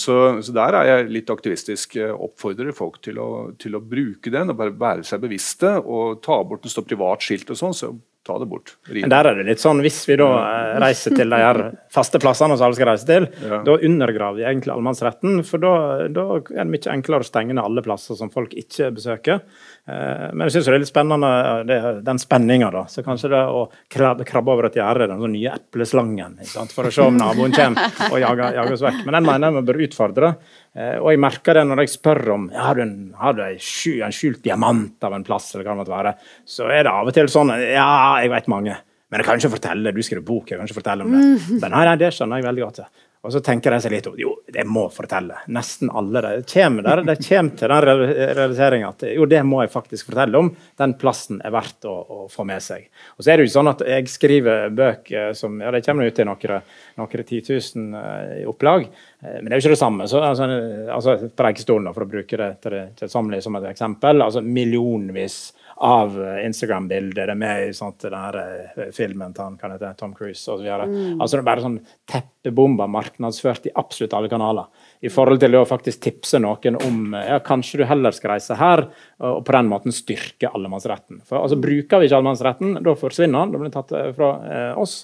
Så, så, der er jeg litt aktivistisk. Oppfordrer folk til å, til å bruke den og bare være seg bevisste. og Ta bort en står privat skilt og sånn, så ta det bort. Men der er det litt sånn, Hvis vi da eh, reiser til de her faste plassene som alle skal reise til, ja. da undergraver vi egentlig allemannsretten. For da, da, er det mye enklere å stenge ned alle plasser som folk ikke besøker. Eh, men jeg syns det er litt spennende det, den spenninga, da. Så kanskje det å krabbe, over et gjerde, den sånn nye epleslangen, for å se om naboen kommer og jager, jager oss vekk. Men den mener jeg vi bør utfordre. Eh, og jeg merker det når jeg spør om har du en, har du en, skjult diamant av en plass, eller hva det måtte være, så er det av og til sånn Ja, jeg vet mange, men jeg kan ikke fortelle. Du skriver bok, jeg kan ikke fortelle om det. Men nei, nei, det skjønner jeg veldig godt. Og så tenker jeg seg litt om. Jo, det må fortelle. Nesten alle. De kommer, der, de kommer til den realiseringa at jo, det må jeg faktisk fortelle om. Den plassen er verdt å, å få med seg. Og så er det jo sånn at Jeg skriver bøker som ja, det kommer ut i noen, noen 10 000 i opplag. Eh, men det er jo ikke det samme. Så, altså, altså Preikestolen, for å bruke det til, til sammenligning som et eksempel. altså Millionvis av Instagram-bilder. Det er med i sånt, den eh, filmen til han, hete, Tom Cruise osv. Mm. Altså, det er bare sånn teppebomber markedsført i absolutt alle kanaler. I forhold til å faktisk tipse noen om ja, kanskje du heller skal reise her, og på den måten styrke allemannsretten. For altså, Bruker vi ikke allemannsretten, da forsvinner den. Da blir den tatt eh, fra eh, oss.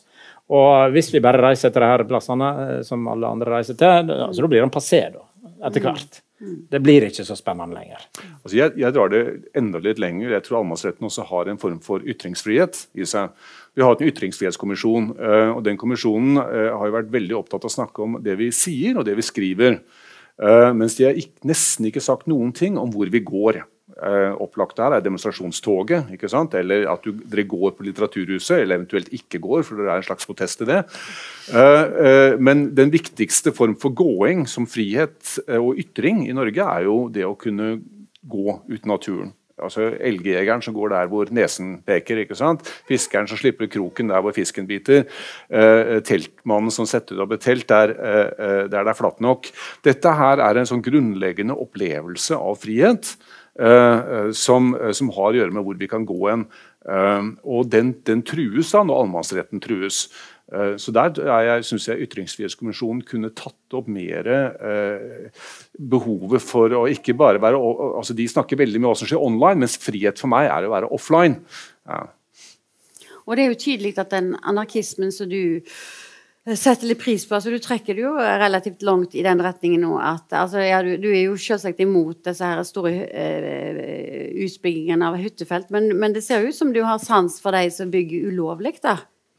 Og hvis vi bare reiser til disse plassene eh, som alle andre reiser til, altså, da blir den passé da, etter mm. hvert. Det blir ikke så spennende lenger. Altså jeg, jeg, drar det enda litt lenger. Jeg tror allemannsretten også har en form for ytringsfrihet i seg. Vi har en ytringsfrihetskommisjon, eh, og den kommisjonen eh, har jo vært veldig opptatt av å snakke om det vi sier og det vi skriver. Eh, mens de har nesten ikke sagt noen ting om hvor vi går. Uh, opplagt her er demonstrasjonstoget. ikke sant? Eller at du, dere går på Litteraturhuset, eller eventuelt ikke går, for det er en slags protest til det. Uh, uh, men den viktigste form for gåing som frihet og ytring i Norge er jo det å kunne gå ut naturen. Altså Elgjegeren som går der hvor nesen peker. ikke sant? Fiskeren som slipper kroken der hvor fisken biter. teltmannen som setter opp et telt der, der det er flatt nok. Dette her er en sånn grunnleggende opplevelse av frihet Eh, eh, som, eh, som, har å gjøre med hvor vi kan gå hen. og den, den, trues da når allemannsretten trues. Så der syns jeg Ytringsfrihetskommisjonen kunne tatt opp mer eh, behovet for å ikke bare være altså De snakker veldig mye om hva som skjer online, mens frihet for meg er å være offline. Ja. Og det er jo tydelig at den anarkismen som du setter litt pris på. altså Du trekker det jo relativt langt i den retningen nå. at altså, ja, du, du, er jo selvsagt imot disse her store uh, utbyggingene av hyttefelt, men, men, det ser jo ut som du har sans for de som bygger ulovlig da,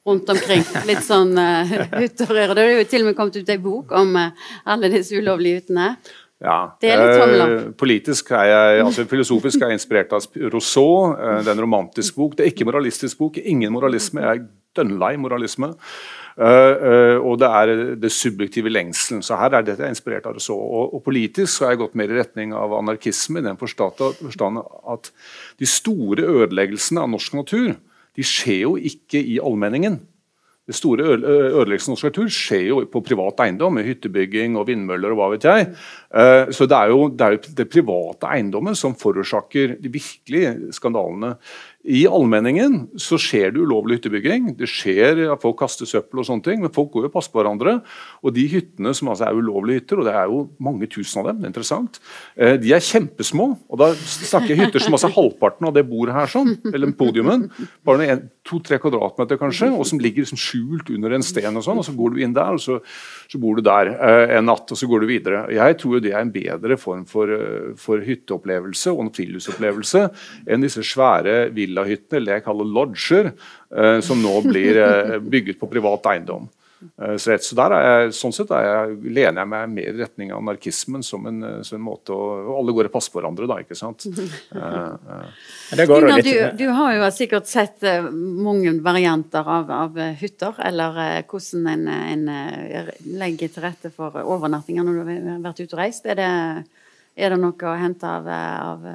rundt omkring. Litt sånn uh, hytter. Det har jo til og med kommet ut ei bok om uh, alle disse ulovlige hyttene. Ja. Eh, politisk er jeg, altså Filosofisk er jeg inspirert av Rousseau. Eh, det er en romantisk bok. Det er ikke moralistisk bok. Ingen moralisme. Jeg er dønnlei moralisme. Uh, uh, og det er det subjektive lengselen. Så her er dette inspirert av Rousseau. Og, og politisk har jeg gått mer i retning av anarkisme, i den forstand at de store ødeleggelsene av norsk natur de skjer jo ikke i allmenningen. Det store ødeleggelsen av norsk natur skjer jo på privat eiendom, med hyttebygging og vindmøller og hva vet jeg. Uh, så det er jo det, er jo det private eiendommen som forårsaker de virkelige skandalene i allmenningen så skjer det ulovlig hyttebygging. Det skjer at folk kaster søppel og sånne ting, men folk går jo og passer på hverandre. Og de hyttene som altså er ulovlige hytter, og det er jo mange tusen av dem, det er interessant, eh, de er kjempesmå. Og da snakker jeg hytter som altså er halvparten av det bordet her, sånn, eller podiumen. Bare to-tre kvadratmeter kanskje, og som ligger liksom skjult under en sten. Og sånn, og så går du inn der, og så, så bor du der eh, en natt, og så går du videre. Jeg tror det er en bedre form for, eh, for hytteopplevelse og en friluftsopplevelse enn disse svære villahyttene, eller det jeg kaller lodger, eh, som nå blir eh, bygget på privat eiendom. Eh, så, der er jeg, sånn sett jeg, lener jeg meg mer i retning av anarkismen som en, som en måte å Alle går og passer på hverandre, da, ikke sant. Stina, du, du, har jo sikkert sett mange varianter av, av hytter, eller hvordan en, en, legger til rette for overnattinger når du har vært ute og reist. Er det, er det noe å hente av, av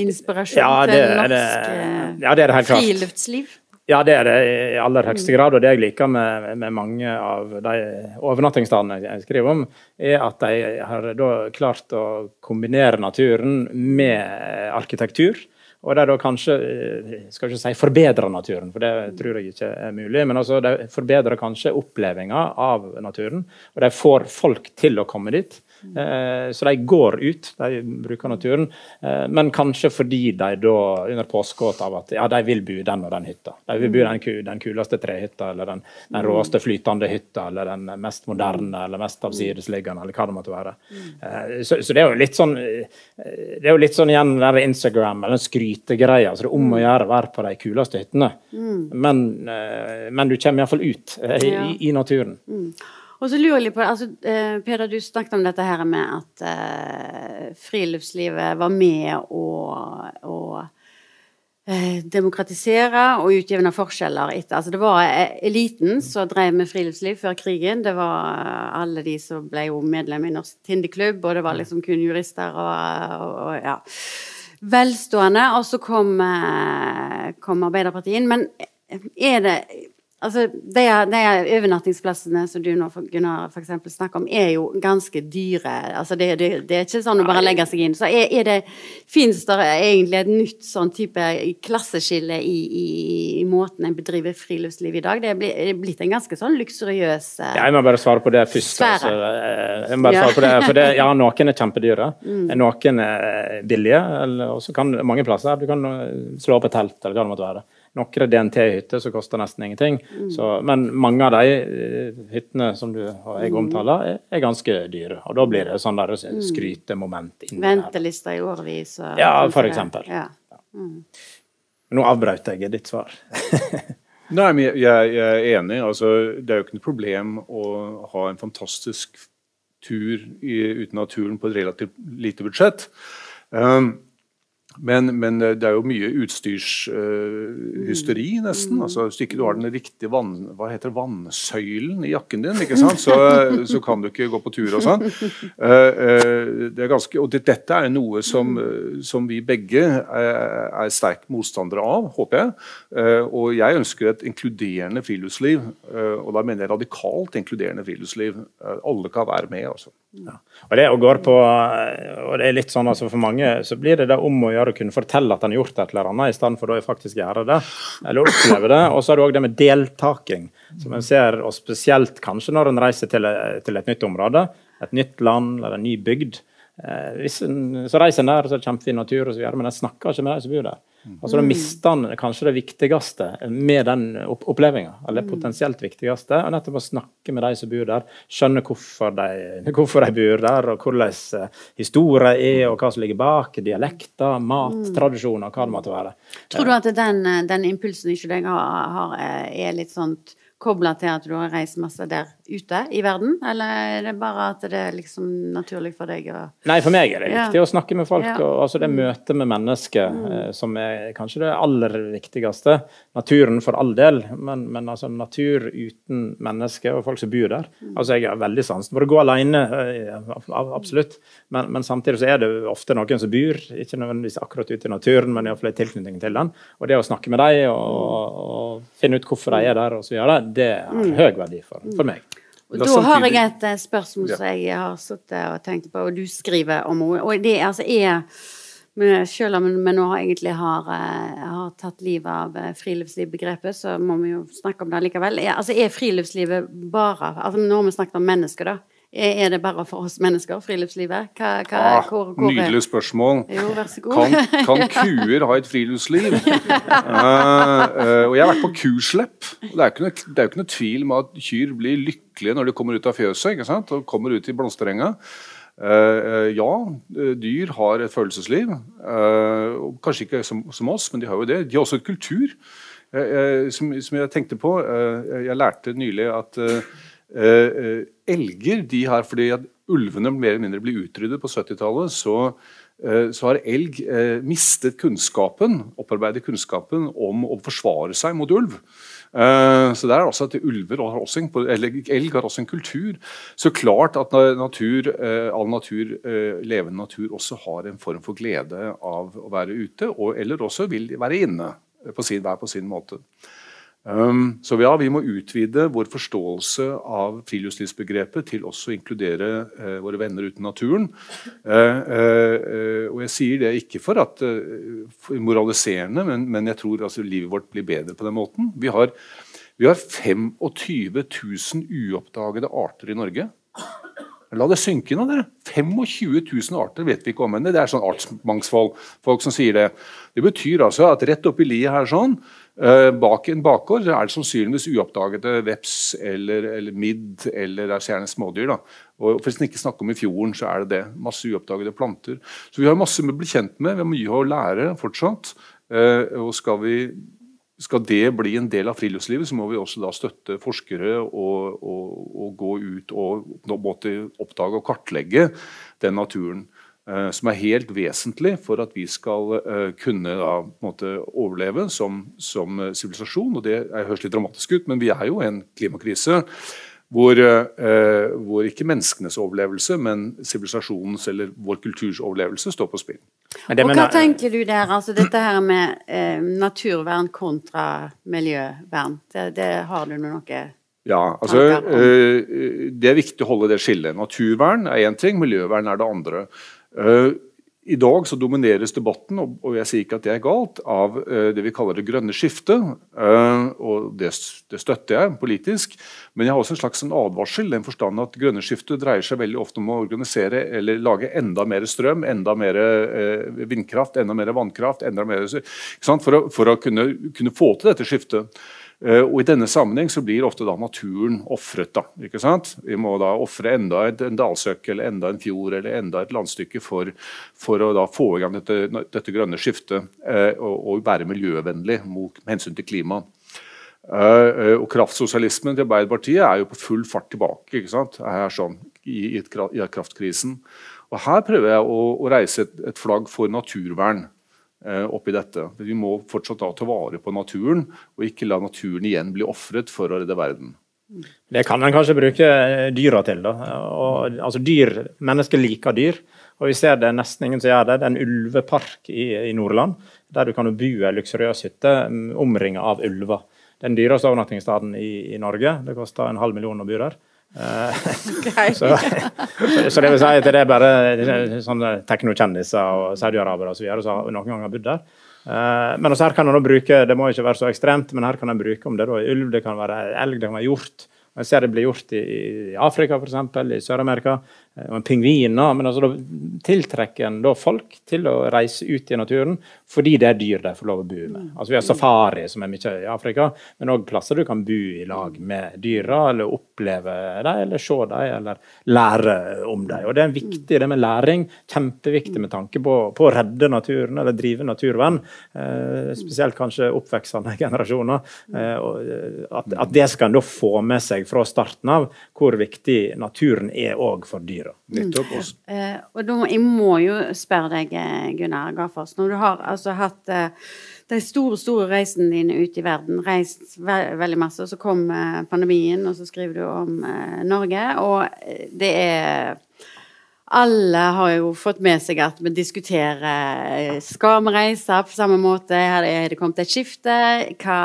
inspirasjon ja, til norsk det, ja, det det friluftsliv? Ja, det er det i aller høyeste grad. Og det jeg liker med, med mange av de overnattingsstedene jeg skriver om, er at de har klart å kombinere naturen med arkitektur. Og de da kanskje skal ikke si forbedrer naturen, for det tror jeg ikke er mulig. Men altså de forbedrer kanskje opplevelsen av naturen. Og de får folk til å komme dit. Eh, så de går ut, de bruker naturen. Eh, men kanskje fordi de da under påskudd av at ja, de vil bo i den og den hytta. De vil bo den, den kuleste trehytta, eller den, den, råeste flytende hytta, eller den mest moderne, eller mest avsidesliggende, eller hva det måtte være. Eh, så, så, det er jo litt sånn det er jo litt sånn igjen den Instagram, eller den skrytegreia. Så det er om å gjøre å være på de kuleste hyttene. Men, men du kommer iallfall ut i, i, naturen. Og så lurer jeg på, altså, eh, Peder, du snakket om dette her med at uh, friluftslivet var med å, å eh, demokratisere og utjevne forskjeller etter altså Det var eh, eliten som drev med friluftsliv før krigen. Det var eh, alle de som ble jo medlem i Norsk Tindeklubb, og det var liksom kun jurister og, og, og ja velstående. Og så kom, kom Arbeiderpartiet inn. Men er det Altså, de, de overnattingsplassene som du nå Gunnar, for eksempel, snakker om, er jo ganske dyre. Altså, det, det, det er ikke sånn å bare legge seg inn. Så er, er det, Fins det egentlig et nytt sånn type klasseskille i, i, i, måten en bedriver friluftsliv i dag? Det er, blitt, en ganske sånn luksuriøs uh, Jeg må bare svare på det først. Altså. Jeg må bare ja. svare på det, for det, ja, Noen er kjempedyre, mm. noen er billige. Og så kan mange plasser du kan slå opp et telt eller hva det måtte være. Noen DNT-hytter som koster nesten ingenting. Mm. Så, men mange av de eh, hyttene som du og jeg mm. omtaler, er, er ganske dyre. Og da blir det sånn der mm. skrytemoment inni Ventelister i årevis og Ja, for eksempel. Ja. Mm. Nå avbrøt jeg ditt svar. Nei, men jeg, jeg, er enig. Altså, det er jo ikke noe problem å ha en fantastisk tur i, uten naturen på et relativt lite budsjett. Um, men, men, eh, det er jo mye utstyrshysteri, uh, nesten. Mm. Altså, hvis ikke du har den riktige vann, hva heter vannsøylen i jakken din, ikke sant? Så, så kan du ikke gå på tur og sånn. Uh, uh, det ganske, og det, dette er noe som, som vi begge er, er sterkt motstandere av, håper jeg. og jeg ønsker et inkluderende friluftsliv. og da mener jeg radikalt inkluderende friluftsliv. alle kan være med. altså. Ja. Og det går på, og det er litt sånn altså For mange så blir det da om å gjøre å kunne fortelle at en har gjort et eller annet, i stedet for å faktisk gjøre det. eller oppleve det. Og så er det òg det med deltaking, som en ser, og spesielt kanskje når en reiser til, til et nytt område, et nytt land eller en ny bygd. Eh, en, så reiser en der, så er det kjempefin natur, og så videre, men en snakker ikke med de som bor der. Altså Da mister han kanskje det viktigste med den opplevelsen, eller potensielt viktigste. og Nettopp å snakke med de som bor der, skjønne hvorfor de, hvorfor de bor der, og hvordan historie historien er, og hva som ligger bak. Dialekter, mat, mm. tradisjoner, hva det måtte være. Tror du at den, den impulsen ikke deg har, har, er litt sånn kobla til at du har reist masse der ute i verden, eller er det bare at det er liksom naturlig for deg å Nei, for meg er det viktig ja. å snakke med folk. Ja. og altså Det mm. møtet med mennesker mm. eh, som er kanskje det aller viktigste. Naturen for all del, men, men altså natur uten mennesker og folk som bor der. Mm. Altså Jeg har veldig sansen for å gå alene, eh, absolutt, men, men, samtidig så er det ofte noen som bor, ikke nødvendigvis akkurat ute i naturen, men iallfall i tilknytning til den. Og det å snakke med dem og, og finne ut hvorfor de er der, og så gjøre det, det har mm. høy verdi for, for meg. Og da har jeg et eh, spørsmål som jeg har sittet og tenkt på, og du skriver om henne. Og det altså er selv om vi nå egentlig har, eh, har tatt livet av eh, friluftslivbegrepet, så må vi jo snakke om det likevel. Altså er friluftslivet bare altså Nå har vi snakket om mennesker, da. Er det bare for oss mennesker, friluftslivet? Hva, hva, ah, hvor, hvor nydelig spørsmål. Jo, vær så god. Kan, kan kuer ha et friluftsliv? uh, uh, og jeg har vært på kuslepp. Det er jo ikke, ikke, noe tvil om at kyr blir lykkelige når de kommer ut av fjøset ikke sant? og kommer ut i blomsterenga. Uh, ja, dyr har et følelsesliv. kanskje ikke som, som, oss, men de har jo det. De har også et kultur. Som, som, jeg tenkte på Jeg lærte nylig at elger de har, fordi at ulvene mer eller mindre ble utryddet på 70-tallet, så, eh, så, har elg mistet kunnskapen, opparbeidet kunnskapen om å forsvare seg mot ulv. Så det er også at ulver har også en, Elg har også en kultur. Så klart at natur, all natur, levende natur også har en form for glede av å være ute, og, eller også vil være inne på sin, hver på sin måte. Så ja, vi må utvide vår forståelse av friluftslivsbegrepet til også å inkludere uh, våre venner uten naturen. Uh, uh, og jeg sier det ikke for at moraliserende, men, men, jeg tror altså, livet vårt blir bedre på den måten. Vi har, vi har 25 000 uoppdagede arter i Norge. La det synke nå, dere. 25 000 arter vet vi ikke om ennå. Det er sånn artsmangfold. Folk som sier det. Det betyr altså at rett oppi liet her sånn, Eh, bak en bakgård er det sannsynligvis uoppdagede veps eller, eller midd eller er gjerne smådyr. Da. Og For å ikke snakke om i fjorden, så er det det. Masse uoppdagede planter. Så vi har masse å bli kjent med. Vi har mye å lære fortsatt. Eh, og skal, vi, skal det bli en del av friluftslivet, så må vi også da støtte forskere og, og, og gå ut og måte, oppdage og kartlegge den naturen. Eh, som er helt vesentlig for at vi skal uh, kunne da, måte, overleve som sivilisasjon. og Det høres litt dramatisk ut, men vi er jo en klimakrise hvor, eh, hvor ikke menneskenes overlevelse, men sivilisasjonens eller vår kulturs overlevelse står på spill. og Hva tenker du der, altså dette her med eh, naturvern kontra miljøvern? Det, det har du noe ja, altså Det er viktig å holde det skillet. Naturvern er én ting, miljøvern er det andre. Uh, I dag så domineres debatten, og jeg sier ikke at det er galt, av uh, det vi kaller det grønne skiftet. Uh, og det, støtter jeg politisk, men jeg har også en slags en advarsel. den forstand at Grønne skiftet dreier seg veldig ofte om å organisere eller lage enda mer strøm, enda mer vindkraft, enda mer vannkraft. Enda mer, for, å, for å kunne, kunne få til dette skiftet. Eh, og I denne sammenheng så blir ofte da naturen ofret. Vi må da ofre enda en dalsøkk eller enda en fjord eller enda et landstykke for, for å da få i gang dette, dette grønne skiftet eh, og, og, være miljøvennlig mot, med hensyn til klima. Eh, og Kraftsosialismen til Arbeiderpartiet er jo på full fart tilbake ikke sant? Her sånn, i, i kraftkrisen. Og Her prøver jeg å, å reise et, et flagg for naturvern. Eh, oppi dette. Vi må fortsatt da ta vare på naturen, og ikke la naturen igjen bli ofret for å redde verden. Det kan en kanskje bruke eh, dyra til. da. Og, altså dyr, Mennesker liker dyr, og vi ser det nesten ingen som gjør det. Det er en ulvepark i, i Nordland, der du kan bo i en luksuriøs hytte omringa omringet av ulver. Den dyreste overnattingsstedet i, i Norge. Det koster en halv million å bo der. Okay. så, så, det vil si at det er bare sånne teknokjendiser og saudiarabere osv. som noen ganger har bodd der. Uh, men også her kan man bruke, Det må ikke være så ekstremt, men her kan en bruke om det er ulv, det kan være elg, det kan være hjort. Jeg ser det blir gjort i, i Afrika, f.eks., i Sør-Amerika. Eh, og pingviner. Men altså, da tiltrekker en da folk til å reise ut i naturen fordi det er dyr de får lov å bo med. Altså, vi har safari, som er mye i Afrika, men òg plasser du kan bo i lag med dyra, eller oppleve dem, eller se dem, eller lære om dem. Og Det er viktig, det med læring. Kjempeviktig med tanke på, på å redde naturen, eller drive naturvern. Eh, spesielt kanskje oppveksende generasjoner. Eh, at, at, det skal en da få med seg fra starten av, hvor viktig naturen er òg for dyr dyra. Nettopp. Også. Mm. Eh, og da, jeg må jo spørre deg, eh, Gunnar Gaffors, når du har altså hatt eh, de store store reisene dine ut i verden, reist ve veldig masse, og så kom eh, pandemien, og så skriver du om eh, Norge, og eh, det er alle har jo fått med seg at vi diskuterer skal vi reise på samme måte, er det kommet et skifte, hva,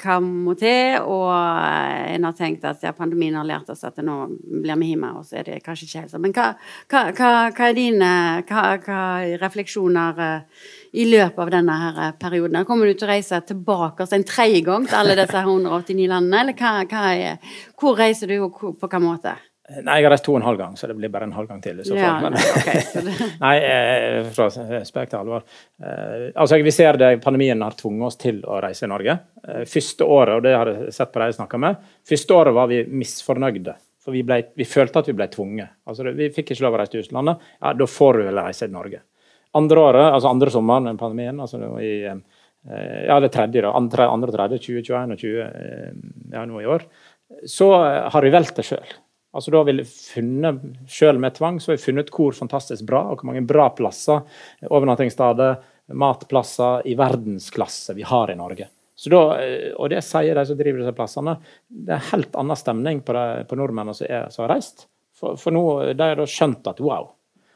hva må til? Og en har tenkt at ja, pandemien har lært oss at nå blir vi hjemme, og så er det kanskje ikke helt sånn. Men hva, hva, hva er dine refleksjoner eh, i løpet av denne her perioden? Kommer du til å reise tilbake en tredje gang til alle disse 189 landene, eller er, hvor reiser du, og på hvilken måte? Nei, jeg har reist to og en halv gang, så det blir bare en halv gang til. i så fall. Ja, Men, okay, nei, eh, fra spøk til alvor. Eh, altså, vi ser det, Pandemien har tvunget oss til å reise i Norge. Eh, første året, og det har jeg sett på de jeg snakka med, første året var vi misfornøyde. For vi, ble, vi følte at vi ble tvunget. Altså, vi fikk ikke lov å reise til utlandet. Ja, da får du vel reise til Norge. Andre året, altså andre sommeren enn pandemien, altså i ja, det tredje, da, andre, andre tredje, 2021 og 20, ja, nå i år, så har vi valgt det sjøl. Altså da har vi funnet, Selv med tvang så har vi funnet hvor fantastisk bra og hvor mange bra plasser, overnattingssteder, matplasser i verdensklasse vi har i Norge. Så da, eh, og det sier de som driver disse plassene. Det er helt annen stemning på, de, på nordmennene som, som, har reist. For, for nå, De har da skjønt at wow.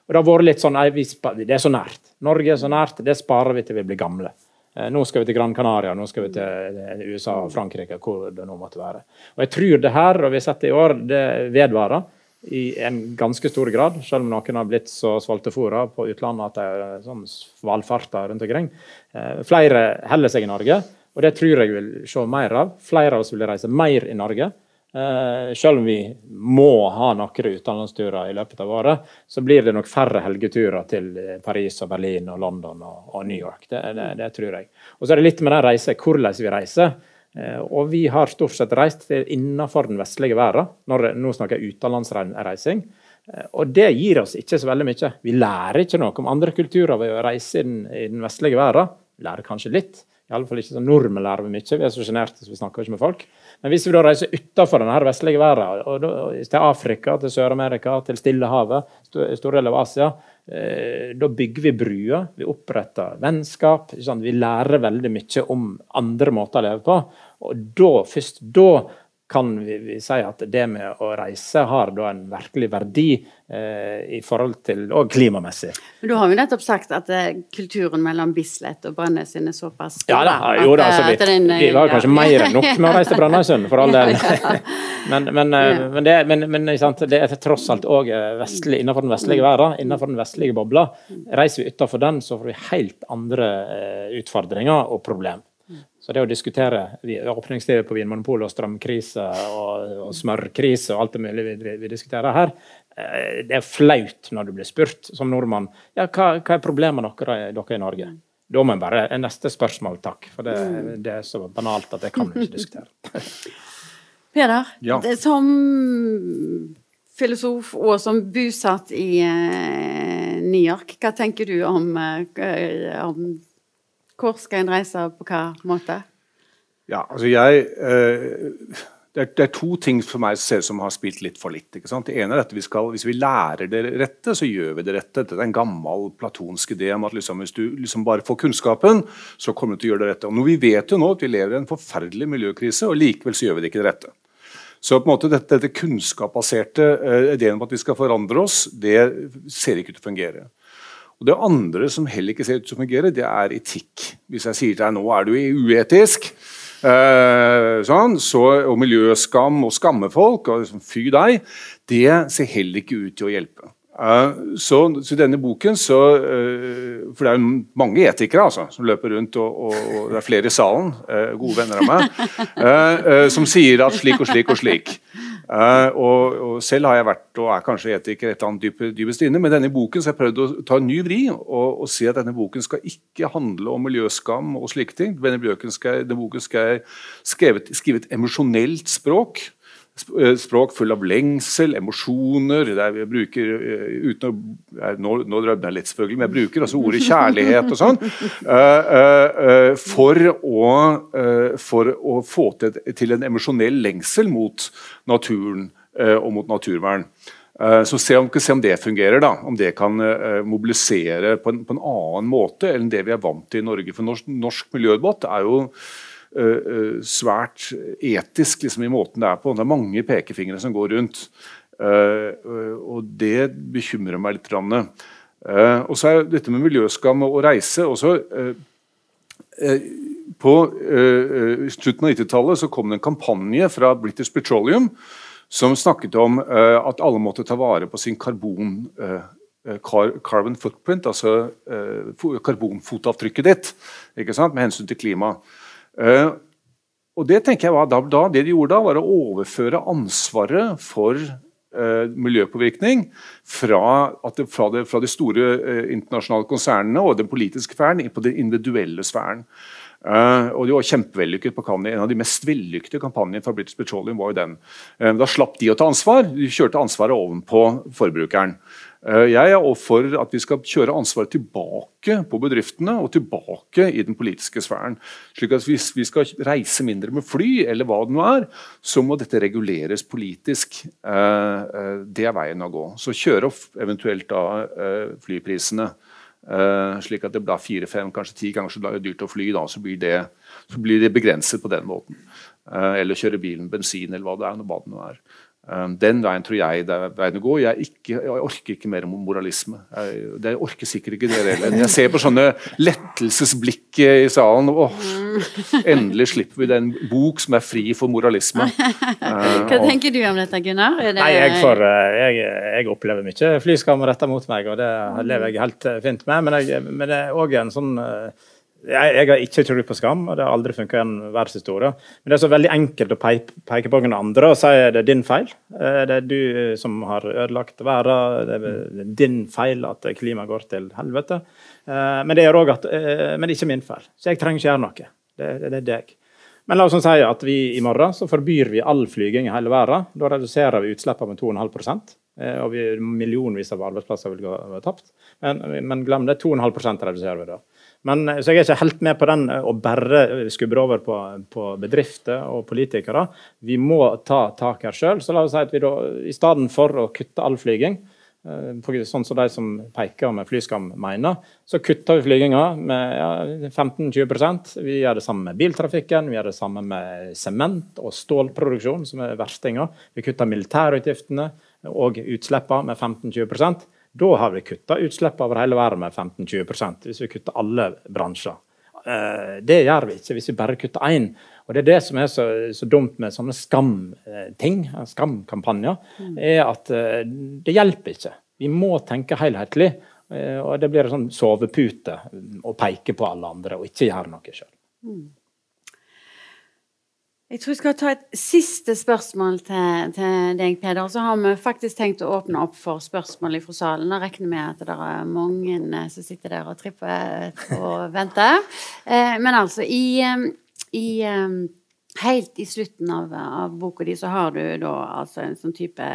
Og Det har vært litt sånn det er så nært. Norge er så nært, det sparer vi til vi blir gamle. Eh, nå skal vi til Gran Canaria, nå skal vi til eh, USA og Frankrike, hvor det nå måtte være. Og Jeg tror det her, og vi har sett det i år, det vedvarer i en ganske stor grad. Selv om noen har blitt så svaltefòra på utlandet at de er sånn valfarter rundt omkring. Eh, flere holder seg i Norge, og det tror jeg vil se mer av. Flere av oss vil reise mer i Norge. Uh, selv om vi må ha noen utenlandsturer i løpet av året, så blir det nok færre helgeturer til eh, Paris og Berlin og London og, New York. Det, det, det, tror jeg. Og så er det litt med den reise, hvordan vi reiser. Uh, og vi har stort sett reist innenfor den vestlige verden. Når, nå snakker jeg utenlandsreising. Og det gir oss ikke så veldig mye. Vi lærer ikke noe om andre kulturer ved å reise inn i den vestlige verden. Lærer kanskje litt. I alle fall ikke som nordmenn lærer vi mye. Vi er så sjenerte så vi snakker ikke med folk. Men hvis vi da reiser utenfor denne vestlige verden, og da, til Afrika, til Sør-Amerika, til Stillehavet, store deler av Asia, Eh, da bygger vi bruer, vi oppretter vennskap. Vi lærer veldig mye om andre måter å leve på. Og da, først da kan vi, vi si at det med å reise har da en virkelig verdi eh, i forhold til og klimamessig. Men Du har jo nettopp sagt at eh, kulturen mellom Bislett og Brønnøysund er såpass. Ja da, jo da, altså, vi, den, vi, var kanskje ja. mer enn nok med å reise til Brønnøysund, for all del. men, men, eh, men, det, men, men det, er tross alt òg vestlig, innenfor den vestlige verden, innenfor den vestlige bobla. Reiser vi utenfor den, så får vi helt andre utfordringer og problemer. Så det å diskutere åpningstider på Vinmonopolet og strømkrise og, og smørkrise og alt det mulig vi, vi, diskuterer her, eh, det er flaut når du blir spurt som nordmann ja, hva, hva er problemene dere, dere i Norge. Da må en bare Neste spørsmål, takk. For det, det, er så banalt at det kan vi ikke diskutere. Peder, ja. som filosof og som bosatt i uh, New York, hva tenker du om, uh, om hvor skal en reise, på hva måte? Ja, altså jeg eh, det, er, det, er, to ting for meg som ser som har spilt litt for litt. ikke sant? Det ene er at vi skal, Hvis vi lærer det rette, så gjør vi det rette. Det er en gammel platonsk idé om at liksom, hvis du liksom bare får kunnskapen, så kommer du til å gjøre det rette. Og nå, Vi vet jo nå at vi lever i en forferdelig miljøkrise, og likevel så gjør vi det ikke det rette. Så på en måte dette, dette kunnskapsbaserte uh, ideen om at vi skal forandre oss, det ser ikke ut til å fungere. Og Det andre som heller ikke ser ut til å fungere, det er etikk. Hvis jeg sier til deg nå er du uetisk, eh, sånn, så, og miljøskam og skamme folk, og liksom, fy deg, det ser heller ikke ut til å hjelpe. Uh, så, så, denne boken så, uh, For det er jo mange etikere altså, som løper rundt, og, og, og det er flere i salen, uh, gode venner av meg, som sier at slik og slik og slik. Og, og, Selv har jeg vært og er kanskje etiker et eller annet dyp, dypest inne, men denne boken så har jeg prøvd å ta en ny vri og, og si at denne boken skal ikke handle om miljøskam og slike ting. Denne boken skal, denne boken skal skrive et emosjonelt språk Eh, språk full av lengsel, emosjoner der vi bruker eh, uten å, Nå, nå drømmer jeg litt, selvfølgelig, men jeg bruker altså ordet kjærlighet og sånn. Uh, for, for, å, få til, til en emosjonell lengsel mot naturen og mot naturvern. Så se om, se om, det fungerer, da. Om det kan mobilisere på en, på en, annen måte enn det vi er vant til i Norge. For norsk, norsk miljødebatt er jo Eh, eh, svært etisk liksom, i måten det er på. Det er mange pekefingre som går rundt. Uh, og det bekymrer meg litt. Og så er dette med miljøskam og, reise også På slutten av 90-tallet kom det en kampanje fra British Petroleum som snakket om at alle måtte ta vare på sin karbon, carbon footprint, altså karbonfotavtrykket ditt, med hensyn til klima. Uh, og Det tenker jeg var da, da, det de gjorde da, var å overføre ansvaret for eh, miljøpåvirkning fra, det, fra, det, fra, de store eh, internasjonale konsernene og den politiske sfæren på den individuelle sfæren. Uh, og de var kjempevellykket på Cannes. En av de mest vellykkede kampanjene fra British Petroleum var jo den. Uh, da slapp de å ta ansvar. De kjørte ansvaret ovenpå forbrukeren. Eh, jeg er for at vi skal kjøre ansvaret tilbake på bedriftene og tilbake i den politiske sfæren. slik at Hvis vi skal reise mindre med fly, eller hva det nå er, så må dette reguleres politisk. Eh, eh, det er veien å gå. Så kjøre opp eventuelt da flyprisene. slik at det blir fire-fem, kanskje ti ganger så dyrt å fly. Da, så blir, det, så blir det begrenset på den måten. eller kjøre bilen bensin, eller hva det er. Hva det nå er. Um, den veien tror jeg det er veien å gå. Jeg, ikke, jeg, orker ikke mer moralisme. Jeg, det orker sikkert ikke dere heller. Jeg ser på sånne lettelsesblikk i salen. Åh, endelig slipper vi den bok som er fri for moralisme. Hva tenker du om dette, Gunnar? Det... Nei, jeg, får, eh, jeg, jeg, opplever mye flyskam retta mot meg, og det lever jeg helt fint med. Men, men det er òg en sånn eh, jeg, jeg, har ikke tro på skam, og det har aldri funka i en verdenshistorie. Men det er så veldig enkelt å peke, peke på noen andre og si det er din feil. Eh, det er du eh, som har ødelagt verden, det er din feil at klimaet går til helvete. Eh, men det er at, men ikke min feil, så jeg trenger ikke gjøre noe. Det, det, det er deg. Men la oss si at vi i morgen så forbyr vi all flyging i hele verden. Da reduserer vi utslippene med 2,5% og vi, millionvis av arbeidsplasser vil gå tapt. Men, men glem det, 2,5% reduserer vi da. Men, så jeg er ikke helt med på den å bare skubbe over på, på, bedrifter og politikere. Vi må ta tak her sjøl. Så la oss si at vi da, i stedet for å kutte all flyging, sånn som de som peker med flyskam mener, så kutter vi flyginga med ja, 15-20% Vi gjør det samme med biltrafikken, vi gjør det samme med sement og stålproduksjon, som er verstinga. Vi kutter militærutgiftene og utslippene med 15-20 Da har vi kutta utslippene over hele verden med 15-20 hvis vi kutter alle bransjer. Eh, det gjør vi ikke hvis vi bare kutter én. Og Det er det som er så, så dumt med sånne skamting, skamkampanjer, mm. er at eh, det hjelper ikke. Vi må tenke helhetlig. Eh, og det blir en sånn sovepute å peke på alle andre og ikke gjøre noe sjøl. Jeg tror jeg skal ta et siste spørsmål til, til, deg, Peder. Så har vi faktisk tenkt å åpne opp for spørsmål fra salen. Jeg regner med at det er mange eh, som sitter der og tripper og venter. Eh, men altså, i, eh, i, Helt i slutten av, av boka di så har du da altså en sånn type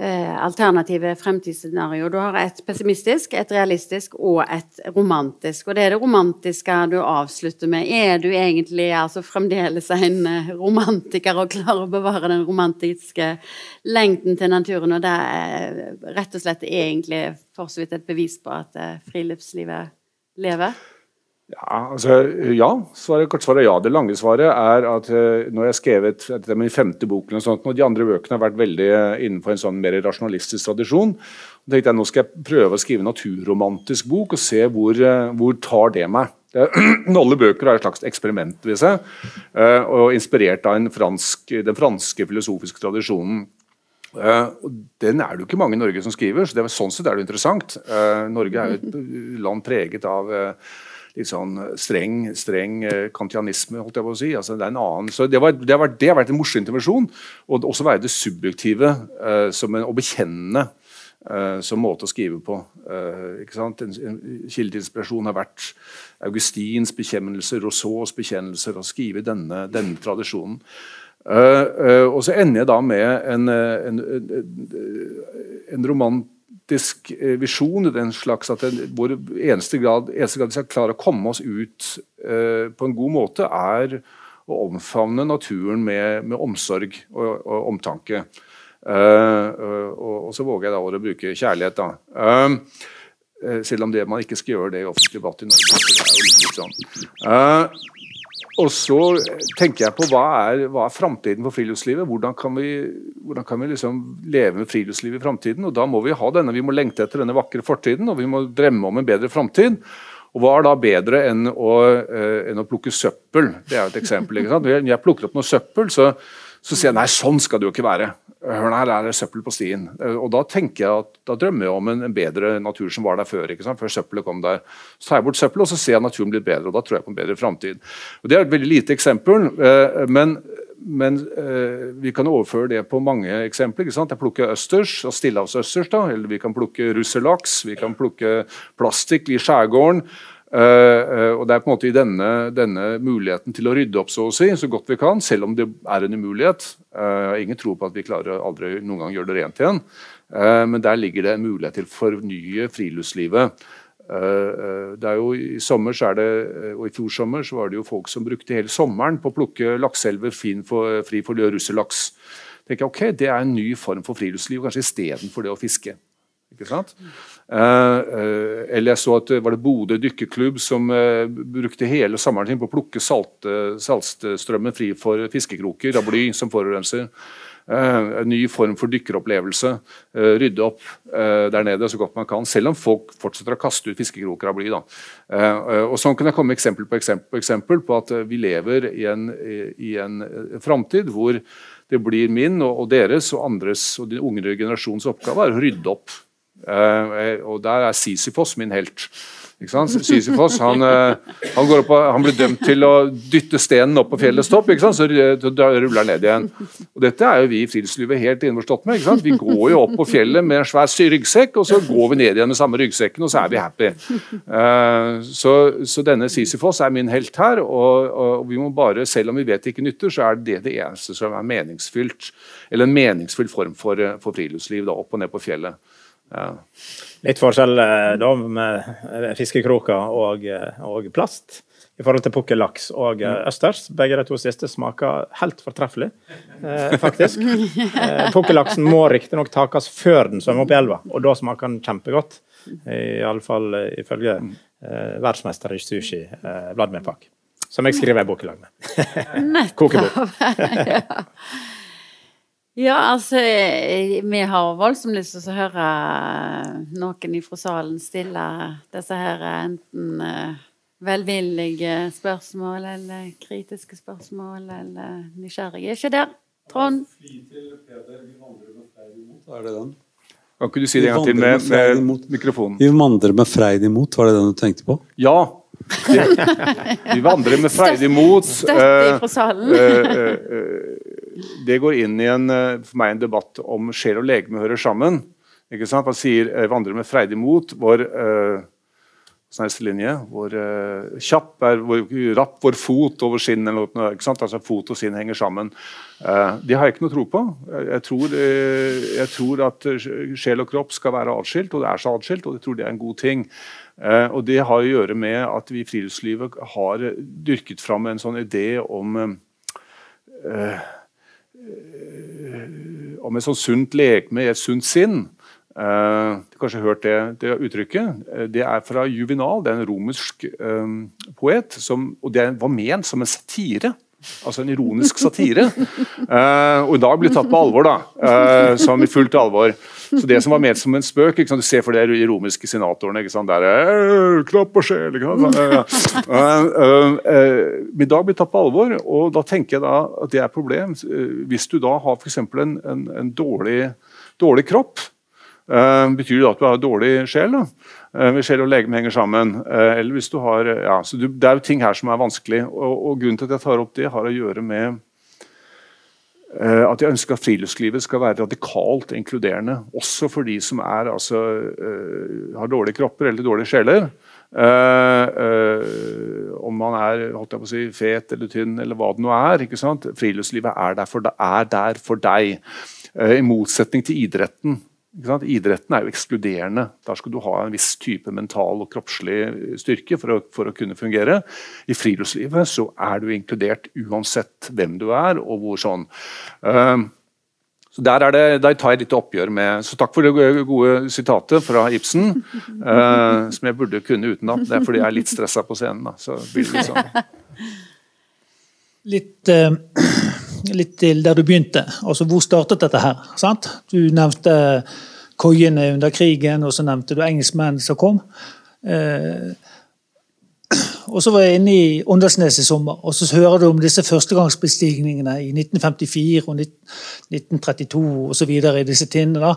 alternative fremtidsscenario. Du har et pessimistisk, et realistisk og et romantisk. Og det er det romantiske du avslutter med. Er du egentlig altså fremdeles en eh, romantiker og klarer å bevare den romantiske lengten til naturen? Og det er rett og slett egentlig for så vidt et bevis på at eh, friluftslivet lever? Ja, altså, ja. Svaret, kort svaret ja. Det lange svaret er at uh, nå har jeg skrevet dette er min femte bok, og, de andre bøkene har vært veldig uh, innenfor en sånn mer rasjonalistisk tradisjon. Og tenkte jeg Nå skal jeg prøve å skrive en naturromantisk bok og se hvor, uh, hvor tar det meg. Det, alle bøker er et slags eksperiment, vil jeg uh, og inspirert av fransk, den franske filosofiske tradisjonen. Uh, den er det jo ikke mange i Norge som skriver, så det, sånn sett er det interessant. Uh, Norge er jo et land preget av uh, litt sånn streng, streng eh, kantianisme, holdt jeg på å si. Altså, det, en annen, det, var, det, har vært, det har vært en morsom intervensjon. Og også være det subjektive uh, som en, å bekjenne uh, som måte å skrive på. Uh, ikke sant? En, en kilde til inspirasjon har vært Augustins bekjennelser, Rousseaus bekjennelser, å skrive denne, denne tradisjonen. og så ender jeg da med en, en roman politisk eh, visjon, den slags at den, vår eneste grad, eneste grad vi skal klare å komme oss ut eh, på en god måte, er å omfavne naturen med, med omsorg og, og omtanke. Eh, og, og, så våger jeg da å bruke kjærlighet, da. Eh, selv om det man ikke skal gjøre det i offentlig debatt i Norge. Så det er jo litt sånn. Og så tenker jeg på hva er, hva er framtiden for friluftslivet? Hvordan kan vi, hvordan kan vi liksom leve med friluftslivet i framtiden? Og da må vi ha denne, vi må lengte etter denne vakre fortiden, og vi må drømme om en bedre framtid. Og hva er da bedre enn å, eh, enn å plukke søppel? Det er jo et eksempel. ikke sant? Når jeg plukker opp noe søppel, så, så sier jeg nei, sånn skal det jo ikke være. Hør her er det søppel på stien. Og Da tenker jeg at, da drømmer jeg om en, en bedre natur som var der før. ikke sant? Før søppelet kom der. Så tar jeg bort søppelet, og så ser jeg naturen blitt bedre. og Da tror jeg på en bedre framtid. Det er et veldig lite eksempel, eh, men, men eh, vi kan overføre det på mange eksempler. ikke sant? Jeg plukker østers, og stillehavsøsters, da, eller vi kan plukke russelaks, vi kan plukke plastikk i skjærgården. Uh, og Det er på en måte i denne, denne, muligheten til å rydde opp så å si, så godt vi kan, selv om det er en umulighet. Uh, ingen tror på at vi klarer aldri noen gang gjøre det rent igjen. Uh, men der ligger det en mulighet til å fornye friluftslivet. det er jo I sommer så er det, og i fjor sommer så var det jo folk som brukte hele sommeren på å plukke lakseelver for, fri for russelaks. Tenker jeg, ok, Det er en ny form for friluftsliv, kanskje istedenfor det å fiske. Ikke sant? Uh, uh, eller jeg så at det var det Bodø dykkerklubb som brukte hele sommeren sin på å plukke salt, saltstrømmen fri for fiskekroker av bly som forurenser. en ny form for dykkeropplevelse. rydde opp der nede så godt man kan, selv om folk fortsetter å kaste ut fiskekroker av bly. og Sånn kan jeg komme eksempel på eksempel på, eksempel på at vi lever i en, i en framtid hvor det blir min og, deres og andres og den unge generasjons oppgave er å rydde opp og der er Sisyfos min helt. Sisyfos han, uh, han, opp, han, blir dømt til å dytte stenen opp på fjellets topp, så ruller han ned igjen. Og Dette er jo vi i friluftslivet helt innforstått med. Vi går jo opp på fjellet med en svær ryggsekk, og så går vi ned igjen med samme ryggsekken, og så er vi happy. Så, så, denne Sisyfos er min helt her, og, og, vi må bare, selv om vi vet det ikke nytter, så er det det eneste som er meningsfylt, eller en meningsfull form for, for friluftsliv, da, opp og ned på fjellet. Ja. Litt forskjell eh, da med fiskekroker og, eh, og, plast. i forhold til pukkellaks og uh, østers. Begge de to siste smaker helt fortreffelig, eh, faktisk. Uh, pukkellaksen må riktignok takes før den svømmer opp i elva, og da smaker den kjempegodt. Iallfall ifølge eh, verdensmester i sushi, eh, Vladimir Pak. Som jeg skriver en bok i lag med. Kokebok. ja. altså Vi har voldsomt lyst til å høre noen fra salen stille disse her enten velvillige spørsmål eller kritiske spørsmål eller nysgjerrige. Er ikke der, Trond? Er det den? Kan ikke du si det en gang til med, med, med mikrofonen? Vi vandrer med Freid imot, var det den du tenkte på? Ja. Vi vandrer med Freid imot. Støtte fra salen. Uh, uh, det går inn i en, for meg en debatt om sjel og legeme hører sammen. Ikke sant? Man sier 'vandrer med freidig mot', hvor linje, vår uh, kjapp er vår, rapp vår fot over skinn eller noe, ikke sant? Altså Fot og skinn henger sammen. Uh, det har jeg ikke noe tro på. Jeg tror, uh, jeg tror, at sjel og kropp skal være atskilt, og det er så atskilt, og jeg tror det er en god ting. og Det har å gjøre med at vi i friluftslivet har dyrket fram en sånn idé om om et sånn sunt legeme i et sunt sinn. Uh, du har kanskje hørt det, det, uttrykket. Uh, det er fra Juvinal, det er en romersk um, poet. Som, og det var ment som en satire. Altså en ironisk satire. Uh, og dag blir tatt på alvor, da. som i fullt alvor. Så det som var ment som en spøk Du ser for deg de romerske senatorene. ikke sant? Der, Klapp og sjel. ikke sant? Men da blir tatt på alvor, og da tenker jeg da at det er et problem. Hvis du da har f.eks. En, en, en dårlig, dårlig kropp, betyr det at du har dårlig sjel? da? hvis sjel og legeme henger sammen. Eller hvis du har, ja, så du, Det er jo ting her som er vanskelig. Og, og, Grunnen til at jeg tar opp det, har å gjøre med at jeg ønsker at friluftslivet skal være radikalt inkluderende. Også for de som er, altså, har dårlige kropper eller dårlige sjeler. om man er holdt jeg på å si, fet eller tynn eller hva det nå er. Friluftslivet er der for, er der for deg. I motsetning til idretten Idretten er jo ekskluderende. Der skal du ha en viss type mental og kroppslig styrke for å, for å, kunne fungere. I friluftslivet så er du inkludert uansett hvem du er og hvor sånn. Uh, så der, det, der, tar jeg litt oppgjør med Så takk for det gode sitatet fra Ibsen. Uh, som jeg burde kunne utenat. Det er fordi jeg er litt stressa på scenen. Da. Så blir det litt sånn. Litt uh litt til der du begynte. Altså, Hvor startet dette her? Sant? Du nevnte koiene under krigen, og så nevnte du engelskmenn som kom. Eh, og så var jeg inne i Åndalsnes i sommer, og så hører du om disse førstegangsbestigningene i 1954 og 1932 osv. i disse tinnene.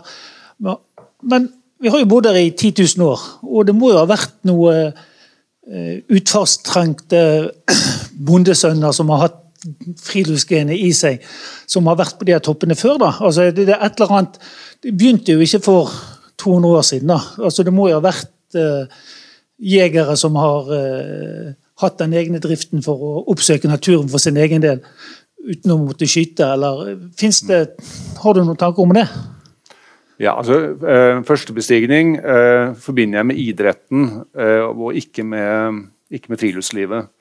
Men vi har jo bodd her i 10 000 år, og det må jo ha vært noe eh, utfartstrengte bondesønner som har hatt friluftsgenet i seg, som har vært på de her toppene før. da. Altså, det, det, et eller annet, det begynte jo ikke for 200 år siden. da. Altså, Det må jo ha vært uh, jegere som har uh, hatt den egne driften for å oppsøke naturen for sin egen del, uten å måtte skyte, eller finnes det, Har du noen tanker om det? Ja, altså uh, Førstebestigning uh, forbinder jeg med idretten, og ikke med, ikke med friluftslivet.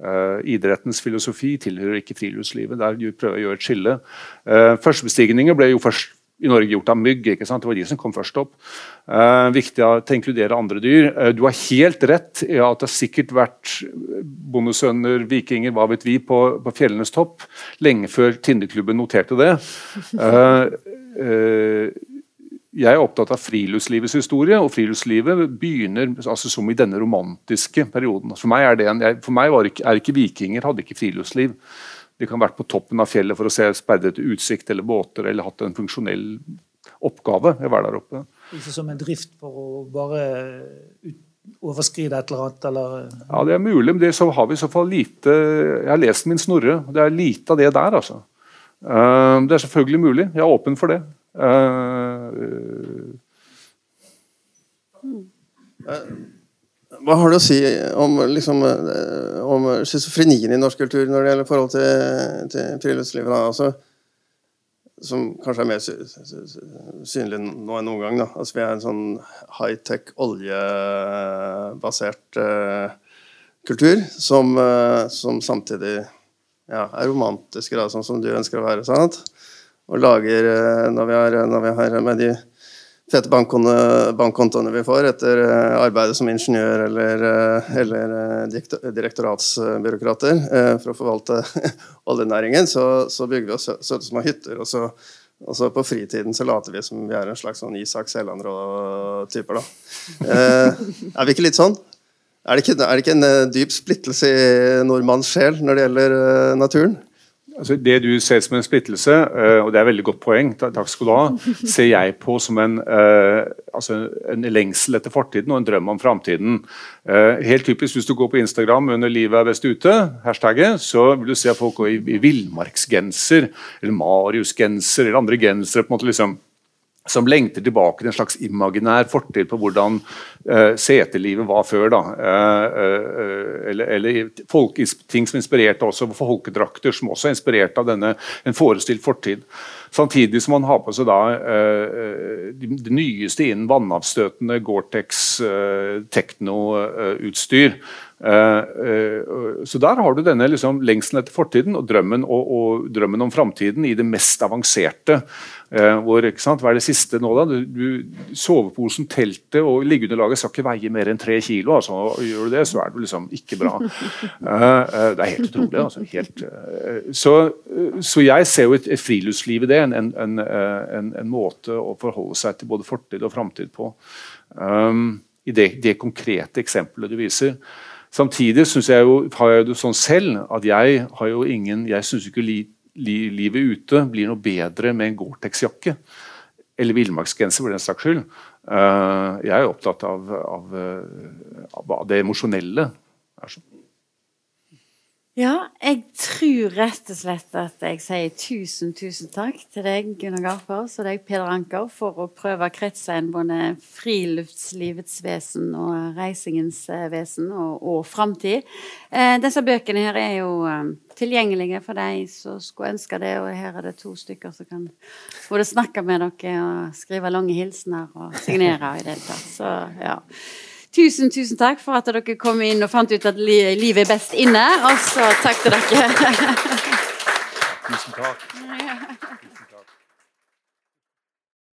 Uh, idrettens filosofi tilhører ikke friluftslivet. Der prøver å gjøre et skille. Uh, Førstebestigninger ble jo først i Norge gjort av mygg. ikke sant? Det var de som kom først opp. Uh, viktig å inkludere andre dyr. Uh, du har helt rett i at det har sikkert vært bondesønner, vikinger, hva vet vi, på, på fjellenes topp lenge før Tindeklubben noterte det. Uh, jeg er opptatt av friluftslivets historie, og friluftslivet begynner altså, som i denne romantiske perioden. For meg, er, det en, for meg ikke, er ikke vikinger hadde ikke friluftsliv. De kan ha vært på toppen av fjellet for å se sperret utsikt eller båter, eller hatt en funksjonell oppgave ved å være der oppe. Ikke som en drift for å bare overskride et eller annet, eller Ja, det er mulig, men det så har vi i så fall lite Jeg har lest min Snorre, det er lite av det der, altså. Eh, det er selvfølgelig mulig. Jeg er åpen for det. Eh, hva har du å si om, liksom, eh, om schizofrenien i norsk kultur når det gjelder forhold til, til friluftslivet? Altså, som kanskje er mer synlig nå enn noen gang. Altså, vi er en sånn high-tech, oljebasert uh, kultur som, som samtidig ja, er romantisk, da, sånn som du ønsker å være. sant? Og lager, når vi har, når vi har med de fete bankkontoene vi får etter eh, arbeidet som ingeniør eller, eh, eller eh, direktoratsbyråkrater for å forvalte oljenæringen, så, så bygger vi oss søte små hytter. Og så, og så, på fritiden så later vi som vi er en slags sånn Isak Sellandrå-typer. da. er vi ikke litt sånn? Er det ikke, er det ikke en dyp splittelse i nordmanns sjel når det gjelder naturen? Altså det du ser som en splittelse, uh, og det er et veldig godt poeng, takk skal du ha, ser jeg på som en, uh, altså en lengsel etter fortiden og en drøm om framtiden. Uh, helt typisk hvis du går på Instagram under 'livet er best ute', hashtagget, så vil du se folk går i, i villmarksgenser, eller Marius-genser eller andre gensere. på en måte liksom som lengter tilbake til en slags imaginær fortid på hvordan uh, setelivet var før. da, uh, uh, Eller, eller folk, ting som inspirerte også folkedrakter, som også er inspirert av denne, en forestilt fortid. Samtidig som man har på seg da det de nyeste innen vannavstøtende Gore-Tex teknoutstyr. Så der har du denne liksom, lengselen etter fortiden og drømmen, og, og drømmen om framtiden i det mest avanserte. Eh, hvor, Hva er det siste nå, da? Du, du, soveposen, teltet og liggeunderlaget skal ikke veie mer enn tre kilo. Altså. Gjør du det, så er det liksom ikke bra. Eh, eh, det er helt utrolig. Altså. Helt, så, så, jeg ser jo et, et friluftsliv i det. En, en, en, en, måte å forholde seg til både fortid og framtid på. Um, I det, det konkrete eksempelet du viser. Samtidig jeg jo, har jeg det sånn selv at jeg har jo ingen Jeg syns ikke li, livet ute blir noe bedre med en Gore-Tex-jakke. Eller villmarksgenser, for den saks skyld. Uh, jeg er opptatt av, av, av det emosjonelle. Ja, jeg tror rett og slett at jeg sier tusen, tusen takk til deg, Gunnar Garfors, og deg, Peder Anker, for å prøve å kretse inn både friluftslivets vesen og reisingens eh, vesen og, og framtid. Eh, disse bøkene her er jo um, tilgjengelige for deg som skulle ønske det, og her er det to stykker som kan både snakke med dere og skrive lange hilsener og signere i det hele tatt. Så ja. Tusen, tusen takk for at dere kom inn og fant ut at livet er best inne. Og så takk til dere. Tusen takk.